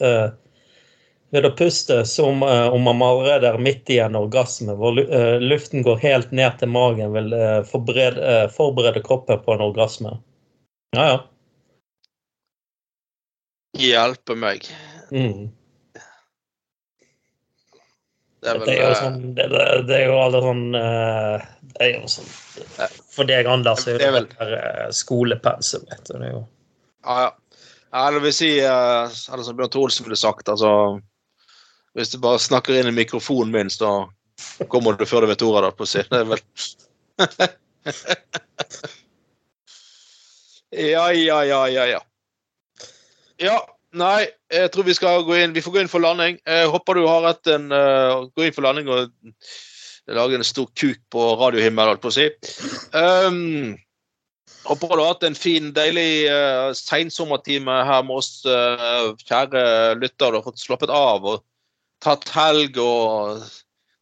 ved å puste som om man allerede er midt i en orgasme, hvor luften går helt ned til magen, vil forberede, forberede kroppen på en orgasme. Ja, ja. hjelpe meg. Mm. Det er Det er jo eh, sånn Det, det, det er jo alle sånn eh, Det er jo sånn For deg, Anders, er Det det vel- vel uh, skolepensum. vet du. Det er jo Ja, ja. det vil si eh, Eller som Bjørn Olsen ville sagt, altså Hvis du bare snakker inn i mikrofonen min, så kommer du før du vet ordet, å si. Det er vel (laughs) Ja, ja, ja, ja, ja. Ja, nei, jeg tror vi skal gå inn Vi får gå inn for landing. Jeg håper du har rett en uh, Gå inn for landing og lage en stor kuk på radiohimmelen, holdt på å si. Um, Håper du har hatt en fin, deilig uh, sensommertime her med oss, uh, kjære lytter. Du har fått slappet av og tatt helg og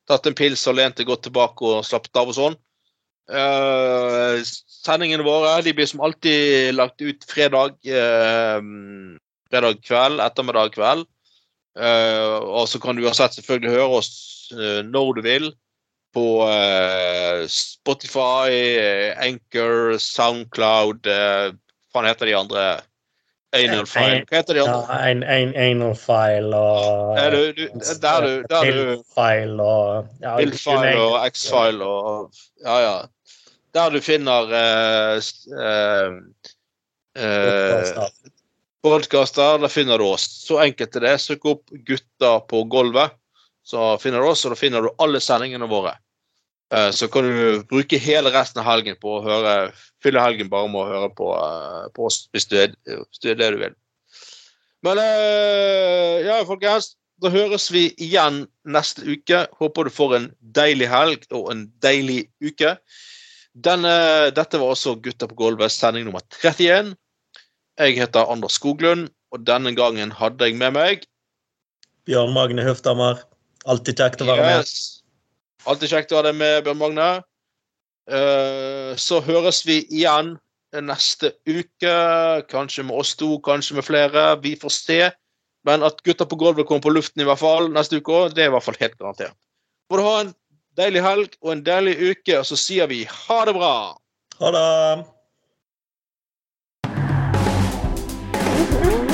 tatt en pils og lent deg godt tilbake og slappet av og sånn. Uh, sendingene våre de blir som alltid lagt ut fredag, eh, fredag kveld, ettermiddag kveld. Uh, og så kan du uansett selvfølgelig høre oss uh, når du vil på uh, Spotify, eh, Anchor, Soundcloud eh, Hva heter de andre? Anal File. Hva heter de ja, andre? en, en anal file og Er du, du, der du, der du file og ja, Bildfile og X-file og Ja, ja. Der du finner uh, eh, eh, podkaster, der finner du oss. Så enkelt er det. Søk opp 'Gutter på gulvet', så finner du oss, og da finner du alle sendingene våre. Eh, Så kan du bruke hele resten av helgen på å høre Fylle helgen bare med å høre på, eh, på oss, hvis du, er, hvis du er det du vil. Men eh, ja, folkens. Da høres vi igjen neste uke. Håper du får en deilig helg og en deilig uke. Denne, dette var også Gutta på gulvet, sending nummer 31. Jeg heter Anders Skoglund, og denne gangen hadde jeg med meg Bjørn Magne Høfthammer. Alltid kjekt å være med. Yes. Alltid kjekt å ha deg med, Bjørn Magne. Eh, så høres vi igjen neste uke. Kanskje med oss to, kanskje med flere. Vi får se. Men at Gutta på gulvet kommer på luften i hvert fall neste uke òg, det er i hvert fall helt garantert. Får du ha en deilig helg og en deilig uke, og så sier vi ha det bra! Ha det!